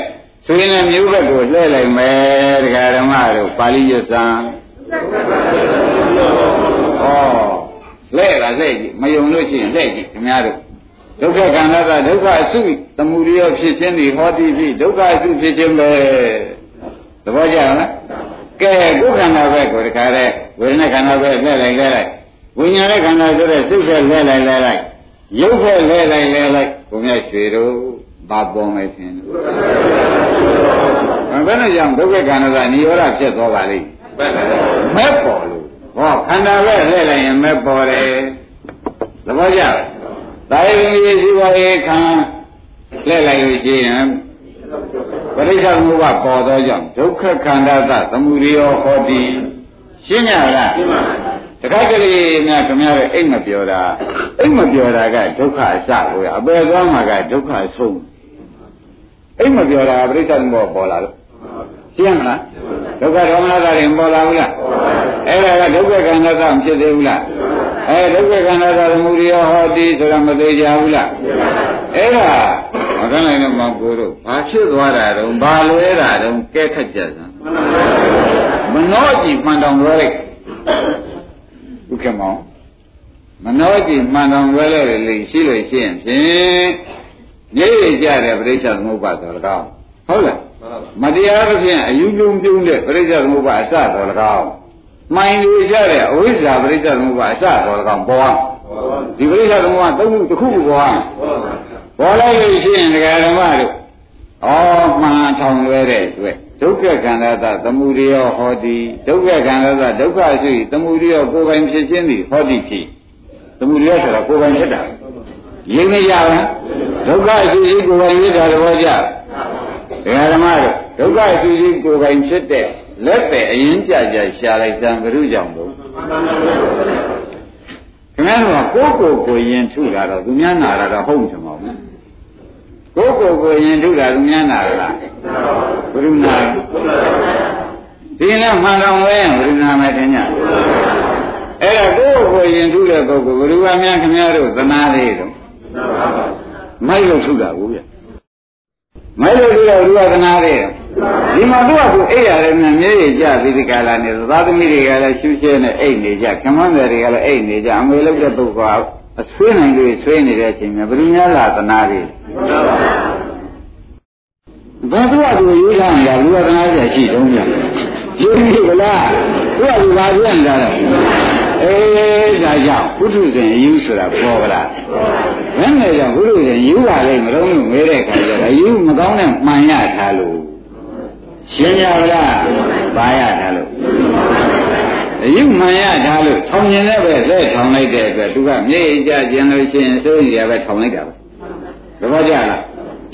ဆိုရင်လည်းမျိုးဘက်ကိုလှည့်လိုက်မယ်တရားဓမ္မတို့ပါဠိရစံဩလှည့်တာလှည့်ကြည့်မယုံလို့ရှိရင်လှည့်ကြည့်ခင်ဗျားတို့ဒုက္ခခန္ဓာကဒုက္ခအစုသမုဒိယဖြစ်ခြင်းဒီဟောတိဖြစ်ဒုက္ခအစုဖြစ်ခြင်းပဲသဘောကျလားကဲဒုက္ခန္ဓာပဲကိုတခါတဲ့ဝေဒနာခန္ဓာပဲလှည့်လိုက်လှည့်လိုက်ဝိညာဉ်ရဲ့ခန္ဓာဆိုတဲ့စိတ်ပဲလှည့်လိုက်လှည့်လိုက်ရုပ်ပဲလှည့်လိုက်လှည့်လိုက်ဘုရားရွှေတို့ ဘာပေါ်မယ်ထင်တယ်ဘယ်နဲ့ကြောင့်ဒုက္ခခန္ဓာကនិရောဓဖြစ်သွားပါလိမ့်မဲ့ပေါ်လို့ဟောခန္ဓာပဲလှည့်လိုက်ရင်မဲ့ပေါ်တယ်သဘောကျလားသာယဝိရှိပါရဲ့ခံလှည့်လိုက်လို့ရှိရင်ပရိစ္ဆေသမုပ္ပါပေါ်သောကြောင့်ဒုက္ခခန္ဓာသသမုဒိယောဟောတိရှင်းရလားရှင်းပါတခါတလေများခင်ဗျားတို့အိတ်မပြောတာအိတ်မပြောတာကဒုက္ခအစကိုရအပယ်သွားမှာကဒုက္ခဆုံး အိတ်မပြောတာပြိဿသမဘောပေါ်လာလို့ရှင်းမလားဒုက္ခဒေါမနတာတွေပေါ်လာဘူးလားအဲ့ဒါကဒုက္ခကန္တသမဖြစ်သေးဘူးလားအဲဒုက္ခကန္တသသမုဒိယဟောတိဆိုတာမသေးကြဘူးလားအဲ့ဒါမကနိုင်တော့မကိုတို့ဘာဖြစ်သွားတာတုံးဘာလွဲတာတုံးကဲခက်ကြစမ်းမနှောကြည့်မှန်တောင်လွဲလိုက်ဥက္ကမောင်မနှောကြည့်မှန်တောင်လွဲလိုက်လေရှိလို့ရှိရင်ဖြင့် နေရကြတဲ့ပြိဿသမုပ္ပါတော်၎င်းဟုတ်လားမတရားသဖြင့်အယူပြုံပြုံတဲ့ပြိဿသမုပ္ပါအစတော်၎င်းမှန်လူကြတဲ့အဝိဇ္ဇာပြိဿသမုပ္ပါအစတော်၎င်းပေါ်အောင်ဒီပြိဿသမုပ္ပါသုံးခုတစ်ခုပေါ်အောင်ပေါ်လိုက်လို့ရှိရင်ဒကာဓမ္မတို့ဩမှန်ထောင်လွဲတဲ့အတွက်ဒုက္ခခန္ဓာသသမုဒယဟောတိဒုက္ခခန္ဓာသဒုက္ခရှိသမုဒယကိုယ်ပိုင်ဖြစ်ခြင်းသည်ဟောတိဖြစ်သမုဒယဆိုတာကိုယ်ပိုင်ဖြစ်တာ ရင်းမရဘူးဒုက္ခရှိရှိကိုယ်ပိုင်ဖြစ်တာတော့ကြဒကာဓမ္မတို့ဒုက္ခရှိရှိကိုယ်ပိုင်ဖြစ်တဲ့လက်ပဲအရင်ကြကြရှာလိုက်စံဘုရုကြောင့်လို့ခင်ဗျားတို့ကကိုယ့်ကိုယ်ကိုရင်ထုတာတော့သူများနာတာတော့ဟုတ်မှာမဟုတ်ဘူးကိုယ့်ကိုယ်ကိုရင်ထုတာသူများနာလားဘုရုနာဒီနဲ့မှန်တော်ဝဲရင်ဘုရုနာမယ်ခင်ဗျာအဲ့ဒါကိုယ့်ကိုယ်ရင်ထုတဲ့ပုဂ္ဂိုလ်ဘုရုကများခင်ဗျားတို့သနာသေးတော့ မိုက်လို့ထုတာဘူးဗျမိုက်လို့ထုတော့ဘုရုကသနာသေးတယ်ဒီမှာသူ့အကူအိပ်ရတယ်နဲ့မြေကြီးကြပြီးဒီကလာနေသသားသမီးတွေကလည်းရှူးရှဲနဲ့အိပ်နေကြခမန်းတွေကလည်းအိပ်နေကြအမေလုပ်တဲ့ပုဂ္ဂိုလ်ကအဆွေးနိုင်လို့ဆွေးနေတဲ့အချိန်မှာဘယ်သူများလာသနာတွေဘယ်သူ့အကူရေးထားနေတာလူဝသနာကြရှိတုံးကြ ရေးပြီကလားသူ့အကူဘာပြန်လာတော့အေးဒါကြောင့်ဘုထုဇဉ်အယူဆိုတာပေါ်ကလားဘယ်နဲ့ကြောင့်ဘုထုဇဉ်ယူပါလိမ့်မလို့မေးတဲ့ခါကျတော့အယူမကောင်းတဲ့မှန်ရထားလို့ရှင်းကြပါလားပါရထားလို့အယုမှန်ရထားလို့ထောင်ကျင်တဲ့ပဲလက်ထောင်လိုက်တဲ့အတွက်သူကမြေကြကျင်လို့ရှိရင်စိုးရိမ်ရပဲထောင်လိုက်တာပဲသဘောကျလား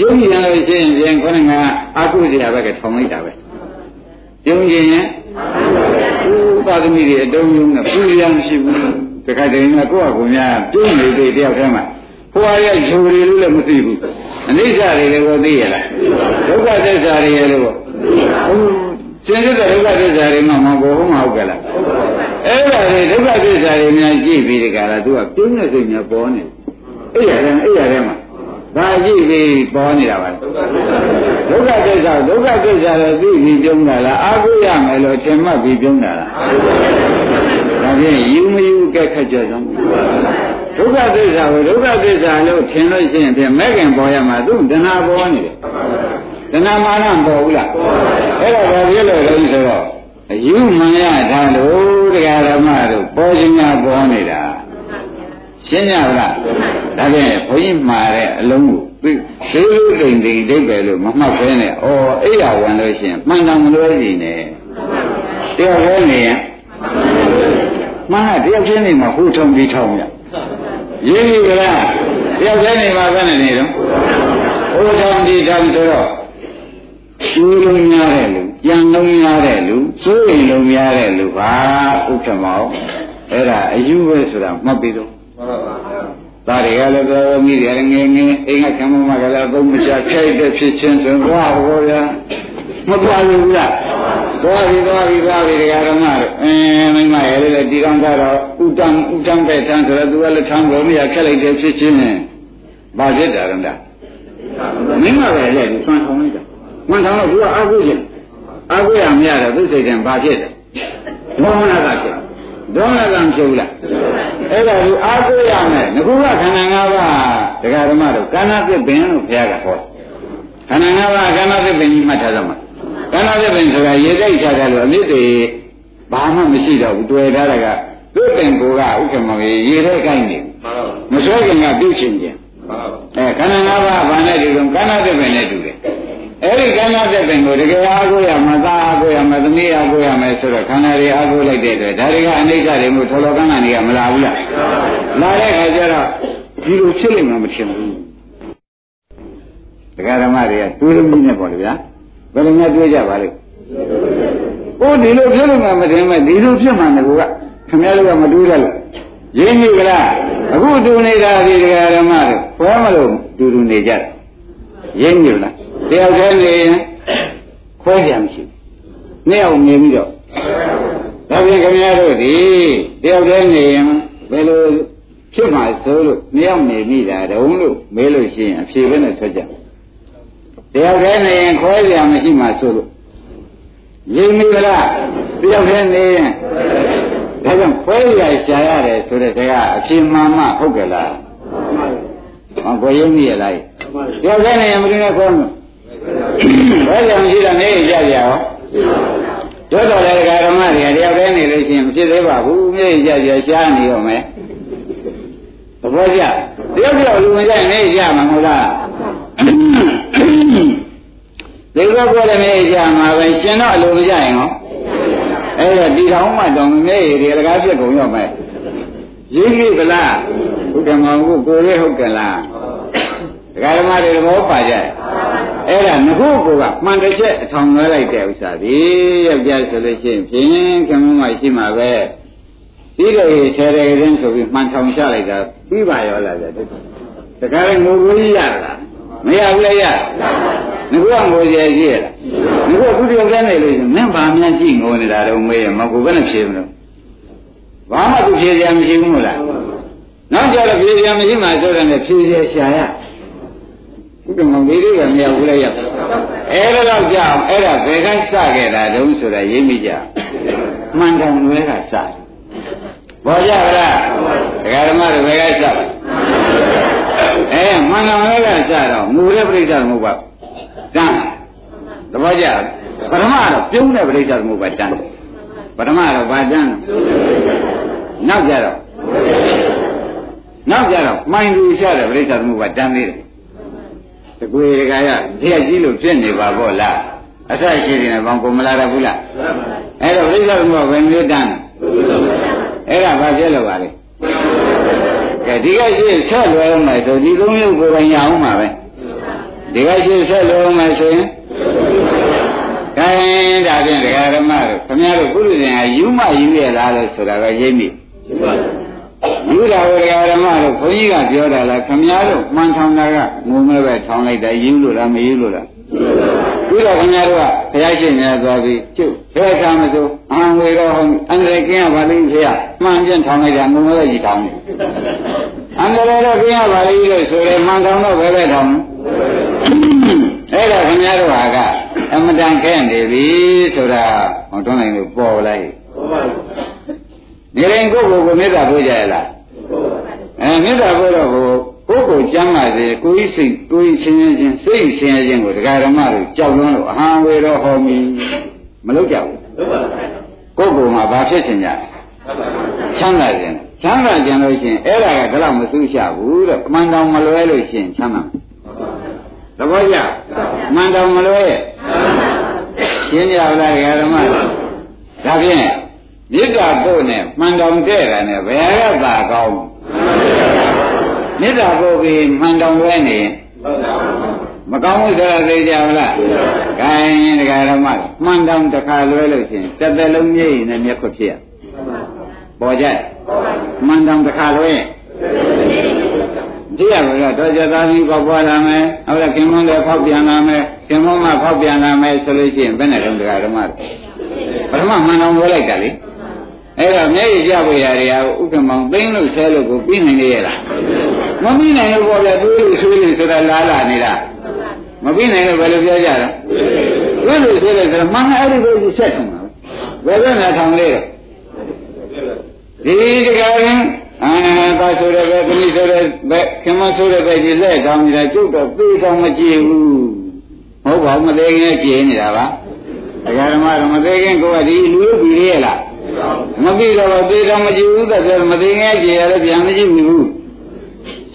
ယုံကြည်လို့ရှိရင်ပြင်ခေါင်းကအကုသိရပဲကထောင်လိုက်တာပဲ ယုံကြည်ရင်ဥပါသမီတွေအတုံးယုံနဲ့ပူရမ်းရှိဘူးတခါတည်းကကိုယ့်အကူများပြုံးနေတဲ့တယောက်တည်းမှာဟိုအရဲ့ဂျိုတွေလို့လည်းမသိဘူးအနိစ္စတွေလည်းကိုသိရလားဒုက္ခသစ္စာတွေလည်းလို့ရှင်းရတဲ့ဒုက္ခသစ္စာတွေမှမပေါ်ဘူးမဟုတ်ကြလားအဲ့ဒါတွေဒုက္ခသစ္စာတွေများကြည့်ပြီးဒီကလာသူကပြင်းတဲ့စိတ်များပေါ်နေအဲ့ရတယ်အဲ့ရတယ်မှာ ဒါကြည့်ပြီးပေါ်နေတာပါဒုက္ခသစ္စာဒုက္ခသစ္စာလည်းသိပြီးပြုံးတာလားအာဟုရမယ်လို့ထင်မှတ်ပြီးပြုံးတာလားဒါဖြင့်ယူမယူကဲခက်ကြဆုံးဒုက္ခသစ္စာကိုဒုက္ခသစ္စာလို့ထင်လို့ရှိရင်ဖြင့်မဲ့ခင်ပေါ်ရမှာသူတဏှာပေါ်နေတယ်တဏှာမာနပေါ်ဘူးလားအဲ့တော့ဘာဖြစ်လို့လဲဆိုတော့အယူမှန်ရထားလို့တရားဓမ္မတို့ပေါ်ခြင်းများပေါ်နေတာ ရှင်းကြလားဒါဖြင့်ဘုန်းကြီးမှားတဲ့အလုံးကိုသိသေးသေးတိမ်တိမ်ဒိတ်ပဲလို့မမှတ်ဘဲနဲ့ဩအိယာဝင်လို့ရှိရင်မှန်တယ်မလို့ရှိနေတယောက်ပဲနေရင်မှန်တယ်တယောက်ချင်းနေမှာဟိုထုံပြီးထောင်းရရေးပြီကလားတယောက်ချင်းနေမှာပဲနေတော့ဟိုထုံပြီးထောင်းဆိုတော့ရှင်းလုံးများတဲ့လူကြံလုံးများတဲ့လူစိုးရိမ်လုံးများတဲ့လူပါဥက္ကမောအဲ့ဒါအယူပဲဆိုတာမှတ်ပြီးတော့ သားတွေကလည်းတော်မိတယ်ငယ်ငယ်အိမ်ကကံမမကလည်းသုံးမချခိုက်တဲ့ဖြစ်ချင်းဆိုတော့ဘောဗျာမသွားဘူးလားသွားပြီသွားပြီသွားပြီတရားဓမ္မတို့အင်းမိမရဲ့လည်းဒီကောင်ကတော့ဥတံဥတံပဲထမ်းဆိုတော့သူကလည်းထမ်းလို့မရခက်လိုက်တဲ့ဖြစ်ချင်းနဲ့ဘာဖြစ်တာလဲမိမပဲလေသူဆွမ်းဆောင်လိုက်တာမှန်တယ်လို့သူကအာဟုခြင်းအာဟုရမရတော့သူစိတ်ထဲဘာဖြစ်လဲဒေါမနကဖြစ် ဒေါမနကမဖြစ်ဘူးလားအဲ့ဒါကိုအာဟုရမယ်ငခုကခန္ဓာ၅ပါးတရားဓမ္မတို့ကာဏသစ်ပင်လို့ဘုရားကဟောခန္ဓာ၅ပါးကာဏသစ်ပင်ကြီးမှတ်ထားကြမှာကာဏသစ်ပင်ဆိုတာရေတိုက်ချတယ်လို့အမြစ်တွေဘာမှမရှိတော့ဘူးတွေ့ထားတာကသူ့ပင်ကိုကဥက္ကမရေရေထဲကိုင်းနေမဆွဲခင်ကပြုတ်ချင်းချင်းအဲခန္ဓာ၅ပါးဘာနဲ့တူလဲကာဏသစ်ပင်နဲ့တူတယ် အဲ့ဒီခန္ဓာသက်ပင်ကိုတကယ်အားကိုးရမသားအားကိုးရမသမီးအားကိုးရမယ်ဆိုတော့ခန္ဓာတွေအားကိုးလိုက်တဲ့အတွက်ဒါတွေကအနိစ္စတွေမို့ထော်တော်ကန်းတွေကမလာဘူးလားလာတဲ့ခါကျတော့ဒီလိုဖြစ်လိမ့်မယ်မထင်ဘူးတရားဓမ္မတွေကတွေးလို့မြင်နေပေါ့လေဗျာဘယ်လိုများတွေးကြပါလိမ့်ကိုဒီလိုဖြစ်လို့မှမထင်မဲ့ဒီလိုဖြစ်မှငါကခင်ဗျားတို့ကမတူးရလို့ရင်းမိကလားအခုတူနေတာဒီဒကာဓမ္မတို့ဘယ်မလို့တူတူနေကြတယ် ရင်းမိလားတယောက်တည်းနေရင်ခွဲကြမရှိဘူးနှစ်ယောက်နေပြီးတော့ဒါပြင်ခင်ဗျားတို့ဒီတယောက်တည်းနေရင်ဘယ်လိုဖြစ်မှာဆိုလို့နှစ်ယောက်နေမိတာတုံးလို့မေးလို့ရှိရင်အဖြေပဲနဲ့ထွက်ကြတယောက်တည်းနေရင်ခွဲကြမရှိမှဆိုလို့ရင်းမိလားတယောက်တည်းနေရင်ဒါကြောင့်ခွဲရရှာရတယ်ဆိုတဲ့တရားအဖြစ်မှန်မှဟုတ်ကြလား မကိုရင်းမိရလားကြောက်တဲ့နေရင်မင်းနဲ့ခေါ်လို့ဘယ်ကြောင့်ရှိတာနေကြကြရောတို့တော်လည်းဓမ္မတွေကတယောက်တည်းနေလို့ရှိရင်မဖြစ်သေးပါဘူးမြေကြကြရှားနေရောမယ်သဘောကျတယောက်တယောက်လူဝင်ကြနေကြမှာမဟုတ်လားဒီလိုပြောတယ်နေကြမှာပဲရှင်တော့အလိုမကြရင်ဟောအဲ့တော့ဒီထောင်မှတော့မမေ့ရတကားပြက်ကုန်ရောမယ်ရင်းကြီးကလား ဘုဒ္ဓမောင်ကိုကိုရဲဟုတ်ကလားဒကာဓမ္မတွေဘောပါကြအဲ့ဒါငခုကမှန်တစ်ချက်အထောင်လွှဲလိုက်တဲ့ဥစ္စာဒီယောက်ျားဆိုလို့ရှိရင်ဖြင်းခမင်းမရှိမှာပဲဒီလိုဆယ်ရကင်းဆိုပြီးမှန်ထောင်ချလိုက်တာပြီးပါရောလားဗျတခါလေငိုကိုကြီးရလားမရဘူးလေရငါကငိုကြရှိရလားငါကခုတယောက်တည်းနေလို့ရှိရင်မင်းဘာမှကြည့်ငိုနေတာတော့မေးရမကူဘယ်နဲ့ဖြေမလို့ဘာမှသူဖြေစရာမရှိဘူးမို့လား နောက်ကြတော့ဖြေစရာမရှိမှဆိုတယ်ဖြေစရာရှာရခုတမောင်လေးတွေကမရဘူးလေရအဲ့ဒါတော့ကြောက်အဲ့ဒါဘယ်ကစခဲ့တာတုံးဆိုတာရိပ်မိကြမှန်တယ်နွဲကစတယ်ဘောကြဗလားဒကာဓမ္မတွေဘယ်ကစလဲအဲမှန်တော်လည်းကစတော့မူတဲ့ပြိဿသမုပ္ပါတန်းသဘောကျပထမတော့ပြုံးတဲ့ပြိဿသမုပ္ပါတန်းပထမတော့ဗာတန်းနောက်ကြတော့ နောက်ကြတော့မှိုင်လူချတဲ့ပြိဿသမုပ္ပါတန်းသေးတယ်တကွေကရတရားကြီးလို့ဖြစ်နေပါပေါ့လားအစရှိတယ်နဲ့ဘောင်ကိုမလာရဘူးလားအဲ့တော့ပြိဿသမုပ္ပါဘယ်မျိုးတန်းအဲ့ဒါဘာဖြစ်လို့ပါလဲကဲဒီကရှိဆက်လွယ်အောင်မယ်ဆိုဒီသုံးရုပ်ကိုယ်ပိုင်ရအောင်မှာပဲဒီကရှိဆက်လွယ်အောင်မယ်ဆိုရင်ခိုင်းဒါဖြင့်ဒကာဓမ္မတို့ခမရတို့ပုရိသင်ဟာယူမယူရလားလို့ဆိုတာကရိပ်မိယူ တာကိုဒကာဓမ္မတို့ခွန်ကြီးကပြောတာလားခမရတို့မှန်ထောင်တာကငုံမဲ့ပဲထောင်လိုက်တာယူလို့လားမယူလို့လားပြီးတော့ခင်ဗျားတို့ကဘုရားရှင်များသွားပြီးကျုပ်ဘယ်ကမဆိုအံဝေတော့ဟောအန္တရာယ်ကင်းရပါလိမ့်ဖေရမှန်ပြန်ထောင်လိုက်တာငုံမဲ့ကြီးထောင်တယ်အန္တရာယ်တော့ကင်းရပါလိမ့်လို့ဆိုရင်မှန်ထောင်တော့ဘယ်ပဲထောင်အဲ့ဒါခင်ဗျားတို့ဟာကအမတန်ခဲနေပြီဆိုတာဟောတွန်းနိုင်လို့ပေါ်လိုက် နေရင်ကိုယ့်ကိုယ်ကိုမေတ္တာပို့ကြရလားအဲမေတ္တာပို့တော့ကိုကိုယ်ကိုကျမ်းပါစေကိုယ်စိတ်ကိုယ်ချင်းချင်းစိတ်ချင်းချင်းကိုဒကာဓမ္မတို့ကြောက်လွန်းလို့အဟံဝေတော့ဟောမီမလုပ်ကြဘူးကိုယ်ကိုယ်မှာဘာဖြစ်ချင်ကြချမ်းသာခြင်းချမ်းသာခြင်းလို့ရှိရင်အဲ့ဒါကဒါတော့မဆူးချဘူးတဲ့မှန်တော်မလွဲလို့ရှိရင်ချမ်းသာသဘောကျမှန်တော်မလွဲရဲ့ရှင်းကြပါလားဓမ္မဒါဖြင့် မြစ်တာပို့နဲ့မှန်တော်တဲ့တာနဲ့ဘယ်ကသာကောင်းမြစ်တာပို့ပြီးမှန်တော်လွဲနေရင်မကောင်းဘူးဆိုတာသိကြပါလား။ခိုင်းတရားဓမ္မမှန်တောင်တစ်ခါလွဲလို့ရှိရင်တစ်သက်လုံးမြည်ရင်လည်းမျက်ခွဖြစ်ရ။ပေါ်ကြ။မှန်တောင်တစ်ခါလွဲရင်ကြည့်ရမလားတော့ကြသားပြီးပေါက်ပွားလာမယ်။ဟုတ်လားခင်မွန်းလည်းဖောက်ပြန်လာမယ်။ခင်မွန်းမှဖောက်ပြန်လာမယ်ဆိုလို့ရှိရင်ဘယ်နဲ့တော့တရားဓမ္မပထမမှန်တောင်လွဲလိုက်တာလေ။ အဲ့တော့မျက်ရည်ကြပွေရာတွေကဥက္ကမောင်သိမ့်လို့ဆဲလို့ကိုပြီးနိုင်နေရလား။မပြီးနိုင်လို့ပေါ်ပြတွေးလို့ဆွေးလို့ဆိုတာလားလာနေတာ။မပြီးနိုင်လို့ဘယ်လိုပြောကြတော့ဘယ်လိုဆိုလဲဆိုတော့မှန်အဲ့ဒီကိုဆက်ထုံတာဘယ်ဘက်နဲ့ထောင်လေးတော့ဒီတကားရင်အာသာဆိုတဲ့ဘက်ခမိဆိုတဲ့ဘက်ခင်မဆိုတဲ့ဘက်ဒီလက်ထောင်နေတာကျုပ်တော့ပြေးဆောင်မကြည့်ဘူးဟုတ်ပါဘူးမသေးခင်ကြည်နေတာပါဒကာဓမ္မတော့မသေးခင်ကိုကဒီလူလူပြီးရဲ့လား မပြီးတော့ပြေးဆောင်မကြည့်ဘူးတဲ့ဆိုမသေးခင်ကြည်ရလည်းပြန်မကြည့်ဘူး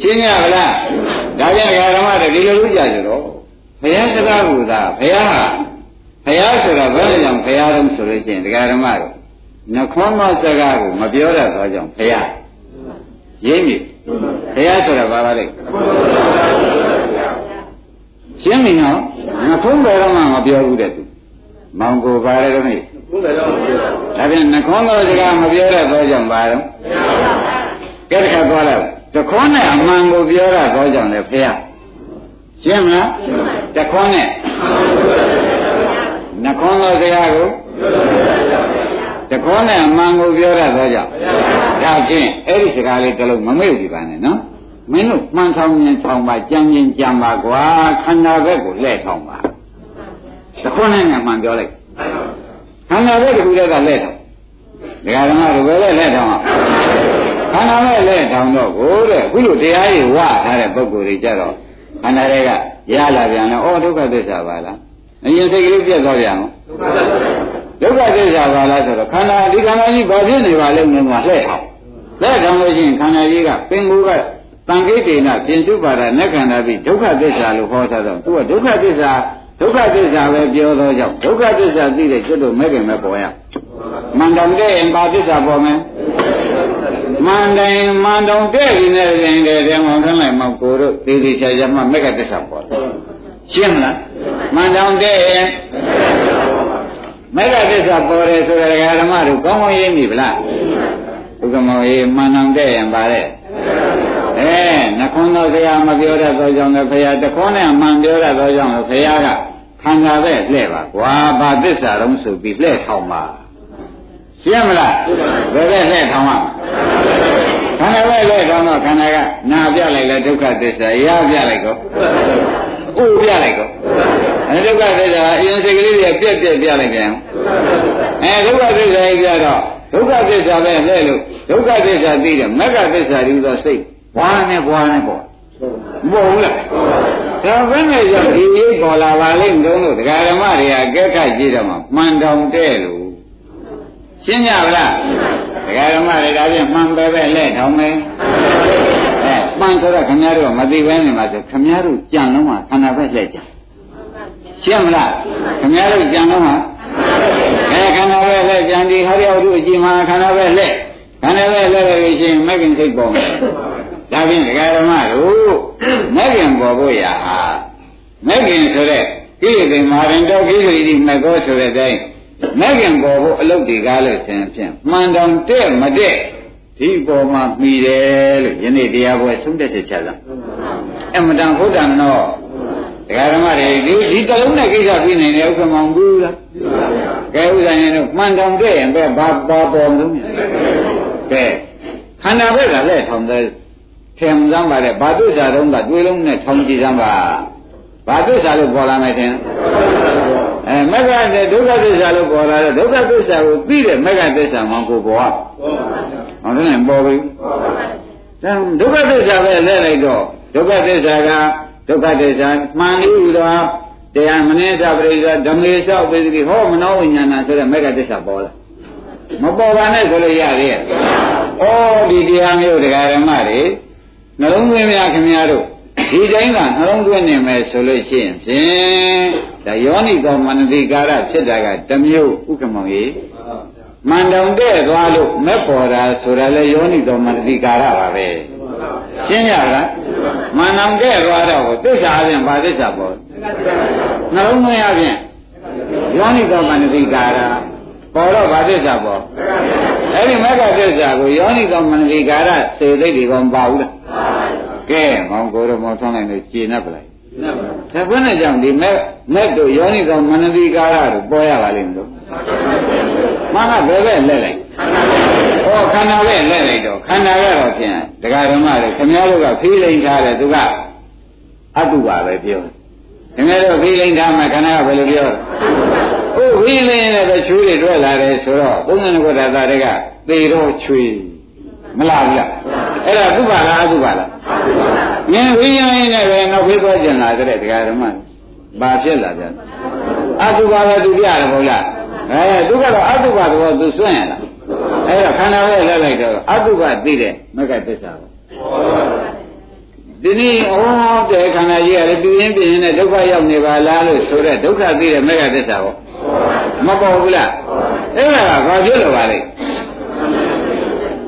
ရှင်းရပါလားဒါပြန်ဒကာဓမ္မတွေဒီလိုလုပ်ကြကြတော့ဘုရားစကားကိုသာဘုရားဟာဘုရားဆိုတာဘယ်လိုကြောင့်ဘုရားတုံးဆိုလို့ချင်းတရားဓမ္မတို့နှခွန်းမစကားကိုမပြောတတ်သောကြောင့်ဘုရားရင်းပြီဘုရားဆိုတာဘာပါလဲရှင်းပြီနော်နှခွန်းဘယ်တော့မှမပြောဘူးတဲ့သူမောင်ကို ပါရဲတော့မေဒါဖြင့်နှခွန်းသောစကားမပြောရသောကြောင့်ပါတော့ကဲတခါသွားလိုက်တခွန်းနဲ့အမှန်ကိုပြောရသောကြောင့်လေဖေရရှင်းမလားတခွန်းနဲ့နှခွန်းသောစကားကိုတခွန်းနဲ့အမှန်ကိုပြောရသောကြောင့်ဒါဖြင့်အဲ့ဒီစကားလေးတစ်လုံးမမေ့ဘူးပါနဲ့နော်မင်းတို့မှန်ဆောင်ရင်ထောင်ပါကြံရင်ကြံပါကွာခန္ဓာဘက်ကိုလှည့်ထောင်ပါတခွန်းနဲ့မှန်ပြောလိုက် ခန္ဓာဘက်တစ်ခုတည်းကလဲထောင်ဒကာဓမ္မတို့ပဲလဲထောင်အောင်ခန္ဓာပဲလဲထောင်တော့ကိုတဲ့အခုလိုတရားကြီးဝထားတဲ့ပုဂ္ဂိုလ်တွေကြတော့ခန္ဓာတွေကရလာပြန်လဲဩဒုက္ခသစ္စာပါလားအရင်စိတ်ကလေးပြတ်သွားပြန်အောင်ဒုက္ခသစ္စာပါလားဆိုတော့ခန္ဓာဒီခန္ဓာကြီးဘာဖြစ်နေပါလဲငုံမှာလှဲ့ထောင်လှဲ့ထောင်လို့ရှိရင်ခန္ဓာကြီးကပင်ကိုယ်ကတန်ခိတေနပြင်စုပါဒနက္ခန္ဓာပြီးဒုက္ခသစ္စာလို့ဟောထားတော့သူကဒုက္ခသစ္စာ ဒုက္ခသစ္စာပဲပြောသောကြောင့်ဒုက္ခသစ္စာသိတဲ့ကျွတ်တို့မဲ့ခင်မဲ့ပေါ်ရမန္တန်တဲ့ဘာသစ္စာပေါ်မယ်မန္တန်မန္တုံတဲ့ဒီနဲ့ရင်တဲ့တဲ့မောင်ထမ်းလိုက်မောင်ကိုတို့သေသေးချာချာမှမဲ့ကသစ္စာပေါ်တယ်ရှင်းမလားမန္တန်တဲ့မဲ့ကသစ္စာပေါ်တယ်ဆိုတဲ့ဓမ္မတို့ကောင်းကောင်းရင်းပြီဗလားဘုကမောရေမန္တန်တဲ့ရင်ပါတဲ့အဲနှခွန်းသောဆရာမပြောတတ်သောကြောင့်လည်းဖရာတခွန်းနဲ့မှန်ပြောတတ်သောကြောင့်လည်းဖရာက ခန္ဓာပဲလှဲ့ပါကွာဘာသစ္စာတော့ဆိုပြီးလှဲ့ထောင်ပါရှင်းမလားဘယ်ပဲလှဲ့ထောင်ရခန္ဓာပဲလှဲ့ထောင်တော့ခန္ဓာကနာပြလိုက်လဲဒုက္ခသစ္စာရပြလိုက်ကောဥပြလိုက်ကောအဲဒုက္ခသစ္စာအရင်စိတ်ကလေးတွေပြက်ပြက်ပြလိုက်ပြန်အဲဒုက္ခသစ္စာကြီးပြတော့ဒုက္ခသစ္စာပဲလှဲ့လို့ဒုက္ခသစ္စာသိတယ်မဂ္ဂသစ္စာဒီသောစိတ်ဘွားနဲ့ဘွားနဲ့ပေါ့ မဟုတ်ဘူးလားဒါဘယ်နဲ့ကြောင့်ဒီလေးပေါ်လာပါလိမ့်တုံးလို့ဒကာဓမ္မတွေကကဲခတ်ကြည့်တော့မှမှန်တောင်တဲ့လို့ရှင်းကြပါလားဒကာဓမ္မတွေဒါပြန်မှန်ပဲပဲလဲထောင်မယ်အဲမှန်ဆိုတော့ခင်ဗျားတို့မသိဘဲနေမှာဆိုခင်ဗျားတို့ကြံလုံးမှာခန္ဓာပဲလှည့်ကြရှင်းမလားခင်ဗျားတို့ကြံလုံးမှာအဲခန္ဓာပဲလှည့်ကြံဒီဟရိယဝတ္ထုအကြည့်မှာခန္ဓာပဲလှည့်ခန္ဓာပဲလှည့်လို့ရှိရင်မဂ္ဂင်စိတ်ပေါ်မယ် ဒါဖြင့်ဒကာဓမ္မတို့မဂ္ဂင်ပေါ်ဖို့ရာဟာမဂ္ဂင်ဆိုတဲ့ကိလေသာမာရင်တော့ကိလေသာမကောဆိုတဲ့အတိုင်းမဂ္ဂင်ပေါ်ဖို့အလုပ်တွေကားလို့ဆင်ဖြင့်မှန်တောင်တဲ့မတဲ့ဒီပေါ်မှာမှီတယ်လို့ယနေ့တရားပွဲဆုံးတဲ့ချက်ချက်လားအမတန်ဟုတ်တယ်နော်ဒကာဓမ္မတွေဒီဒီတလုံးနဲ့ကိစ္စပြီးနိုင်တယ်ဥက္ကမောင်ဘူးလားကဲဥစ္စာရင်တော့မှန်တောင်တဲ့ရင်ပဲဘာပေါ်ပေါ်လို့ကဲခန္ဓာဘက်ကလည်းထောင်တဲ့ ထင်စမ်းပါတဲ့ဘာသစ္စာတုံးကတွေးလုံးနဲ့ထောင်ကြည့်စမ်းပါဘာသစ္စာလို့ပေါ်လာမယ်ထင်အဲမဂ္ဂတဲ့ဒုက္ခသစ္စာလို့ပေါ်လာတဲ့ဒုက္ခသစ္စာကိုသိတဲ့မဂ္ဂသစ္စာမှကိုပေါ်ဟောတယ်ပေါ်ပြီဒါဒုက္ခသစ္စာပဲလဲလိုက်တော့ဒုက္ခသစ္စာကဒုက္ခသစ္စာမှန်လို့သောတရားမနည်းသပရိစ္ဆဓမ္မေသောပေတိဟောမနောဝိညာဏဆိုတဲ့မဂ္ဂသစ္စာပေါ်လာမပေါ်ပါနဲ့ဆိုလို့ရသေးရဲ့။ဩဒီတရားမျိုးတရားဓမ္မတွေ နှလုံးသွင်းများခင်ဗျားတို့ဒီတိုင်းကနှလုံးသွင်းနေမယ်ဆိုလို့ရှိရင်ဖြင့်ဒါယောနိသောမနတိကာရဖြစ်တာကတမျိုးဥက္ကမောင်ကြီးမန္တောင်တဲ့သွားလို့မက်ပေါ်တာဆိုတာလေယောနိသောမနတိကာရပါပဲရှင်းရလားမန္တောင်တဲ့သွားတော့သစ္စာအပြင်ဘာသစ္စာပေါ်နှလုံးသွင်းအပြင်ယောနိသောမနတိကာရပေါ်တော့ဗာသစ္စာပေါ်အဲ့ဒီမဂ္ဂသစ္စာကိုယောနိသောမနတိကာရစေသိတ်တွေကမပါဘူးလား ကဲမောင်ကိုရမောထွန်းလိုက်လို့ရှင်း납ပလိုက်ဒါဘယ်နဲ့ကြောင့်ဒီမဲ့မဲ့တို့ယောနိသောမနတိကာရတို့ပေါ်ရပါလိမ့်မလို့မဟာဘယ်ပဲလဲလိုက်ဟောခန္ဓာပဲလဲလိုက်တော့ခန္ဓာကတော့ဖြင့်ဒကာဓမ္မတွေခမည်းတော်ကဖိလိန်ထားတယ်သူကအတုပါပဲပြောခင်ဗျားတို့ဖိလိန်ထားမှခန္ဓာကဘယ်လိုပြောဟုတ်ဖိလိန်နဲ့ပဲချွေးတွေတွေ့လာတယ်ဆိုတော့ဘုန်းကြီးကသာသားတွေကသေတော့ချွေးမလားဘူးလား အဲ့ဒါသုပါလားအသုပါလားငင်ဖိလိန်နဲ့ပဲနောက်ဖေးသွားကျင်လာတဲ့တရားဓမ္မဘာဖြစ်လာကြအသုပါပဲသူပြရတယ်ဘုလားအဲသူကတော့အတုပတော့သူစွန့်ရလားအဲဒါခန္ဓာပဲလက်လိုက်တော့အတုပသိတဲ့မကသစ္စာပေါ့ဒီနေ့ဩတဲ့ခန္ဓာကြီးကလည်းပြင်းပြင်းနဲ့ဒုက္ခရောက်နေပါလားလို့ဆိုတဲ့ဒုက္ခသိတဲ့မကသစ္စာပေါ့မပေါ်ဘူးလားအဲ့ဒါကဘာဖြစ်လို့ပါလဲ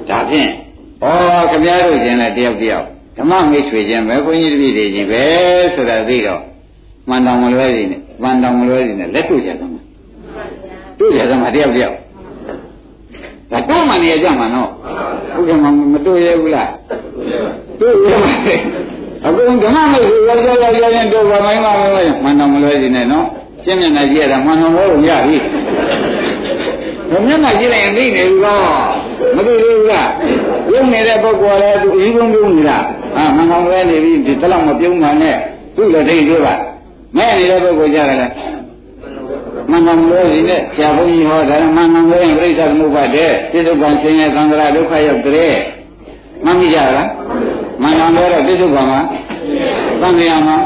ဒါဖြင့် ဩခမည်းတော်ချင်းလည်းတယောက်တယောက်ဓမ္မမိတ်ဆွေချင်းပဲဘုန်းကြီးတပည့်တွေချင်းပဲဆိုတာသိတော့မှန်တော်မလွဲနေနဲ့မှန်တော်မလွဲနေနဲ့လက်တွေ့ကြတော့တွေ့ရသမားတယောက်တယောက်ဒါတော့မှနေရကြမှာနော်ဟုတ်ကဲ့မမတွေ့ရဘူးလားတွေ့ရပါလေအခုဓမ္မမိတ်ကိုရောက်ရောက်ရောက်ရင်တို့ဗမိုင်းမမိုင်းမှန်တော်မလွဲစီနဲ့နော်ရှင်းမျက်နှာကြည့်ရတာမှန်တော်လို့ရပြီ ဘယ်မျက်နှာကြည့်လိုက်ရင်သိနေဘူးကောမသိသေးဘူးလားပြုံးနေတဲ့ပုဂ္ဂိုလ်လည်းသူအကြီးဆုံးပြုံးနေတာဟာမှန်တော်လွဲနေပြီဒီတလောက်မပြုံးမှနဲ့သူ့လည်းသိသေးပါမဲ့နေတဲ့ပုဂ္ဂိုလ်ကြတယ်မန္တန်လို့ဒီနဲ့ဆရာဘုန်းကြီးဟောတယ်မန္တန်လို့ရင်ပြိဿသမုပ္ပါဒ်ပြစ္ဆုတ်ကံဆင်းရဲသံဃာဒုက္ခရောက်တဲ့မှတ်မိကြလားမန္တန်လို့တော့ပြစ္ဆုတ်ကံမှာသံဃာမှာ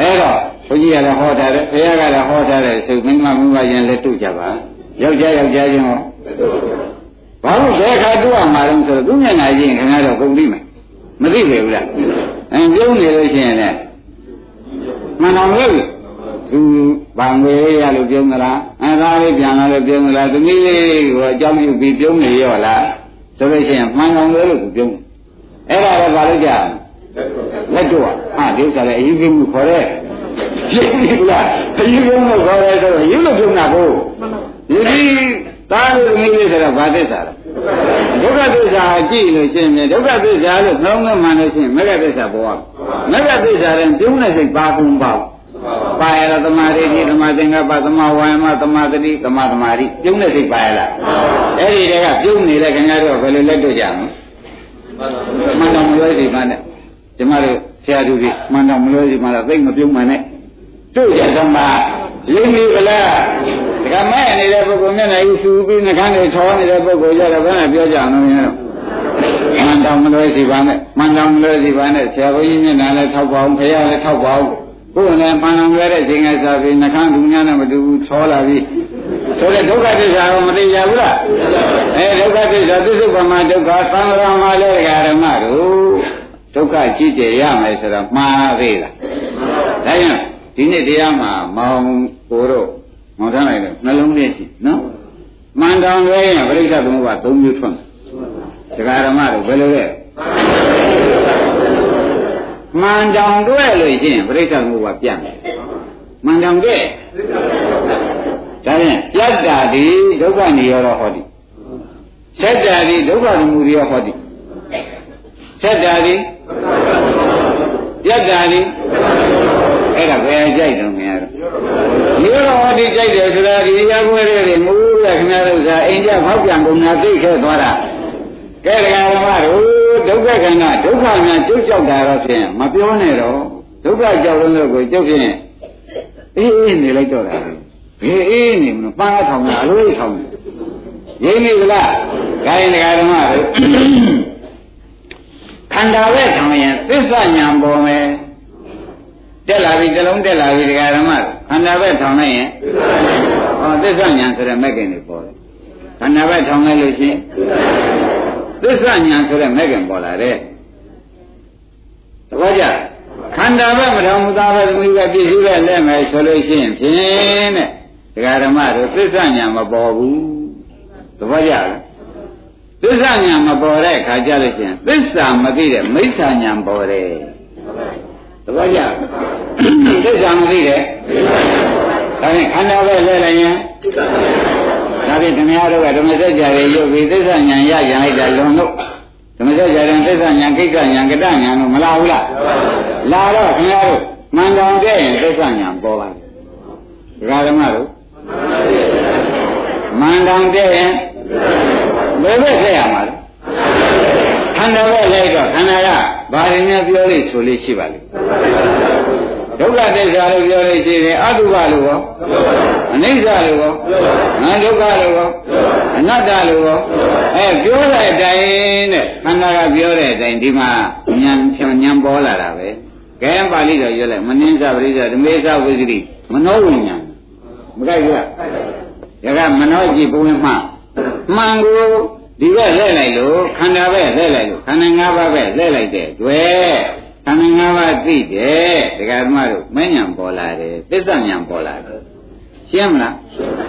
အဲ့တော့ဘုန်းကြီးကလည်းဟောထားတယ်ဘုရားကလည်းဟောထားတယ်ဆိုမိမမိမရင်လည်းတွေ့ကြပါ ယောက်ျားယောက်ျားချင်းဟောဘာလို့ဘယ်ခါတွေ့ရမှာလဲဆိုတော့သူမျက်နှာချင်းခင်ဗျားတော့ကုန်ပြီမယ်မသိပေဘူးလားအဲပြုံးနေလို့ရှိရင်လည်းမှန်တော်လို့သူဗံငွေရလို့ပြုံးသလားအဲသားလေးပြန်လာလို့ပြုံးသလားသမီးလေးကိုအကြောင်းပြုပြီးပြုံးနေရောလားဆိုလို့ရှိရင်မှန်တော်လို့လို့ပြုံးအဲ့ဒါလည်းဘာလို့ကြာလက်တော့ဟာဒီဥစ္စာလည်းအယူပြုံးမှုခေါ်တဲ့ပြုံးပြီလားအယူပြုံးလို့ခေါ်တယ်ဆိုတော့ယူလို့ပြုံးတာကိုဒီ ဒီသားလေးသမီးလေးဆိုတော့ဘာသစ္စာလဲဒုက္ခသစ္စာကြည့်လို့ရှိရင်ဒုက္ခသစ္စာလို့နှောင်းနှမှန်လို့ရှိရင်မဂ္ဂသစ္စာပေါ်မဂ္ဂသစ္စာရင်ပြုံးတဲ့စိတ်ပါကုန်ပါပါရသမာဓိတိသမာသင်္ကပ္ပသမာဝါယမသမာသတိသမာသမာဓိပြုံးတဲ့စိတ်ပါရလားအဲ့ဒီတည်းကပြုံးနေတဲ့ခင်ဗျားတို့ဘယ်လိုလက်တွေ့ကြမလဲမှန်တော်မလို့ဒီမှာနဲ့ကျမတို့ဆရာသူကြီးမှန်တော်မလို့ဒီမှာတော့သိမပြုံးမှန်နဲ့တို့ရသမားရင်းပြီဗလား ဒကမဲ့နေတဲ့ပုဂ္ဂိုလ်မျက်နှာကြီးစူပြီးနှကန်းတွေထောနေတဲ့ပုဂ္ဂိုလ်ကြတော့ဘယ်နဲ့ပြောကြအောင်လဲမှန်တော်မလို့စီပါနဲ့မှန်တော်မလို့စီပါနဲ့ဆရာဘုန်းကြီးမျက်နှာလည်းထောက်ပါအောင်ခရလည်းထောက်ပါအောင်ကိုယ်နဲ့မှန်တော်ရတဲ့ချိန်ကစားပြီးနှကန်းဒုညာနဲ့မတူဘူးချောလာပြီဆိုတဲ့ဒုက္ခသစ္စာကိုမသိကြဘူးလားအဲဒုက္ခသစ္စာသစ္စုပ္ပမဒုက္ခသံဃာမှာလည်းဓမ္မတို့ဒုက္ခကြည့်ကြရမယ်ဆိုတော့မှားသေးလားဒါရင်ဒီနေ့တရားမှာမောင်ကိုတို့ မောင်ထားလိုက်တော့နှလုံးလေးရှိနော်မှန်တော်လဲရင်ပြိဿသမုပ္ပါ၃မျိုးထွက်တယ်ဒကာဓမ္မတို့ဘယ်လိုလဲမှန်တောင်တွဲလို့ရှိရင်ပြိဿသမုပ္ပါပြတ်တယ်မှန်တောင်တဲ့ဒါဖြင့်ပြတ်တာဒီဒုက္ခនិရောဓဟောတိဆက်တာဒီဒုက္ခသမုဒယဟောတိဆက်တာဒီပြတ်တာဒီအဲ့ဒါဘယ်ကြိုက်တော့ မရတော့ဒီတော့ဟောဒီကြိုက်တယ်ဆိုတာဒီရပွဲတွေမူးရခင်ဗျားတို့ကအိမ်ကျဖောက်ပြန်ပုံနာသိခဲ့သွားတာကဲတရားဓမ္မတို့ဒုက္ခခန္ဓာဒုက္ခများကျုပ်ကြောက်တာတော့ဖြင့်မပြောနဲ့တော့ဒုက္ခကြောက်လို့ကိုကျုပ်ဖြင့်အေးအေးနေလိုက်တော့တာဘယ်အေးနေမလို့ပန်းထောင်တာအလွေးထောင်ရင်းနေကြလားခိုင်းတရားဓမ္မတို့ခန္ဓာပဲထောင်ရင်သစ္စာညာပေါ်မယ် တက်လာပြီတလုံးတက်လာပြီတရားဓမ္မခန္ဓာပဲထောင်လိုက်ရင်ဟောသစ္စာညာဆိုတဲ့မဲ့ခင်တွေပေါ်တယ်ခန္ဓာပဲထောင်လိုက်လို့ရှိရင်သစ္စာညာဆိုတဲ့မဲ့ခင်ပေါ်လာတယ်တပည့်ကြခန္ဓာပဲမထောင်မှုသားပဲသမီးပဲပြည့်စုံတဲ့လက်မယ်ဆိုလို့ရှိရင်ဖြင့်တဲ့တရားဓမ္မတို့သစ္စာညာမပေါ်ဘူးတပည့်ကြသစ္စာညာမပေါ်တဲ့အခါကျလို့ရှိရင်သစ္စာမသိတဲ့မိစ္ဆာညာပေါ်တယ် သဘောကျသစ္စာမသိတဲ့ဒါနဲ့ခန္ဓာပဲလဲလိုက်ရင်ဒါဖြင့်ဓမ္မရတို့ကဓမ္မစကြာရေရုပ်ပြီးသစ္စာညာရရလိုက်တာလွန်လို့ဓမ္မစကြာရင်သစ္စာညာကိစ္စညာကတညာလို့မလာဘူးလားလာတော့ခင်ဗျားတို့မှန်တောင်တဲ့ရင်သစ္စာညာပေါ်ပါဒကာဓမ္မတို့မှန်တောင်တဲ့ရင်ဘယ်ဘက်ဆက်ရမှာလဲခန္ဓာပဲလိုက်တော့ခန္ဓာက ဘာရင်းနဲ့ပြောလို့ဆိုလို့ရှိပါလိမ့်ဒုက္ခသစ္စာလို့ပြောလို့ရှိရင်အတုပလို့ရောအနိစ္စလို့ရောငါဒုက္ခလို့ရောအနတ္တလို့ရောအဲပြောတဲ့အတိုင်းတဲ့ခန္ဓာကပြောတဲ့အတိုင်းဒီမှာဉာဏ်ဖြောဉာဏ်ပေါ်လာတာပဲကဲပါဠိတော်ပြောလိုက်မနှင်းစာပရိစ္ဆဓမေသဝိသတိမနောဝိညာဉ်မကြိုက်ဘူးလားဒါကမနောကြည့်ဘုံမှမှန်ကို ဒီကလဲလိုက်လို့ခန္ဓာပဲလဲလိုက်လို့ခန္ဓာ၅ပါးပဲလဲလိုက်တဲ့တွေ့ခန္ဓာ၅ပါးသိတယ်ဒကာဓမ္မတို့မဉ္ဇဉ်ပေါ်လာတယ်သစ္စာဉာဏ်ပေါ်လာတယ်ရှင်းမလား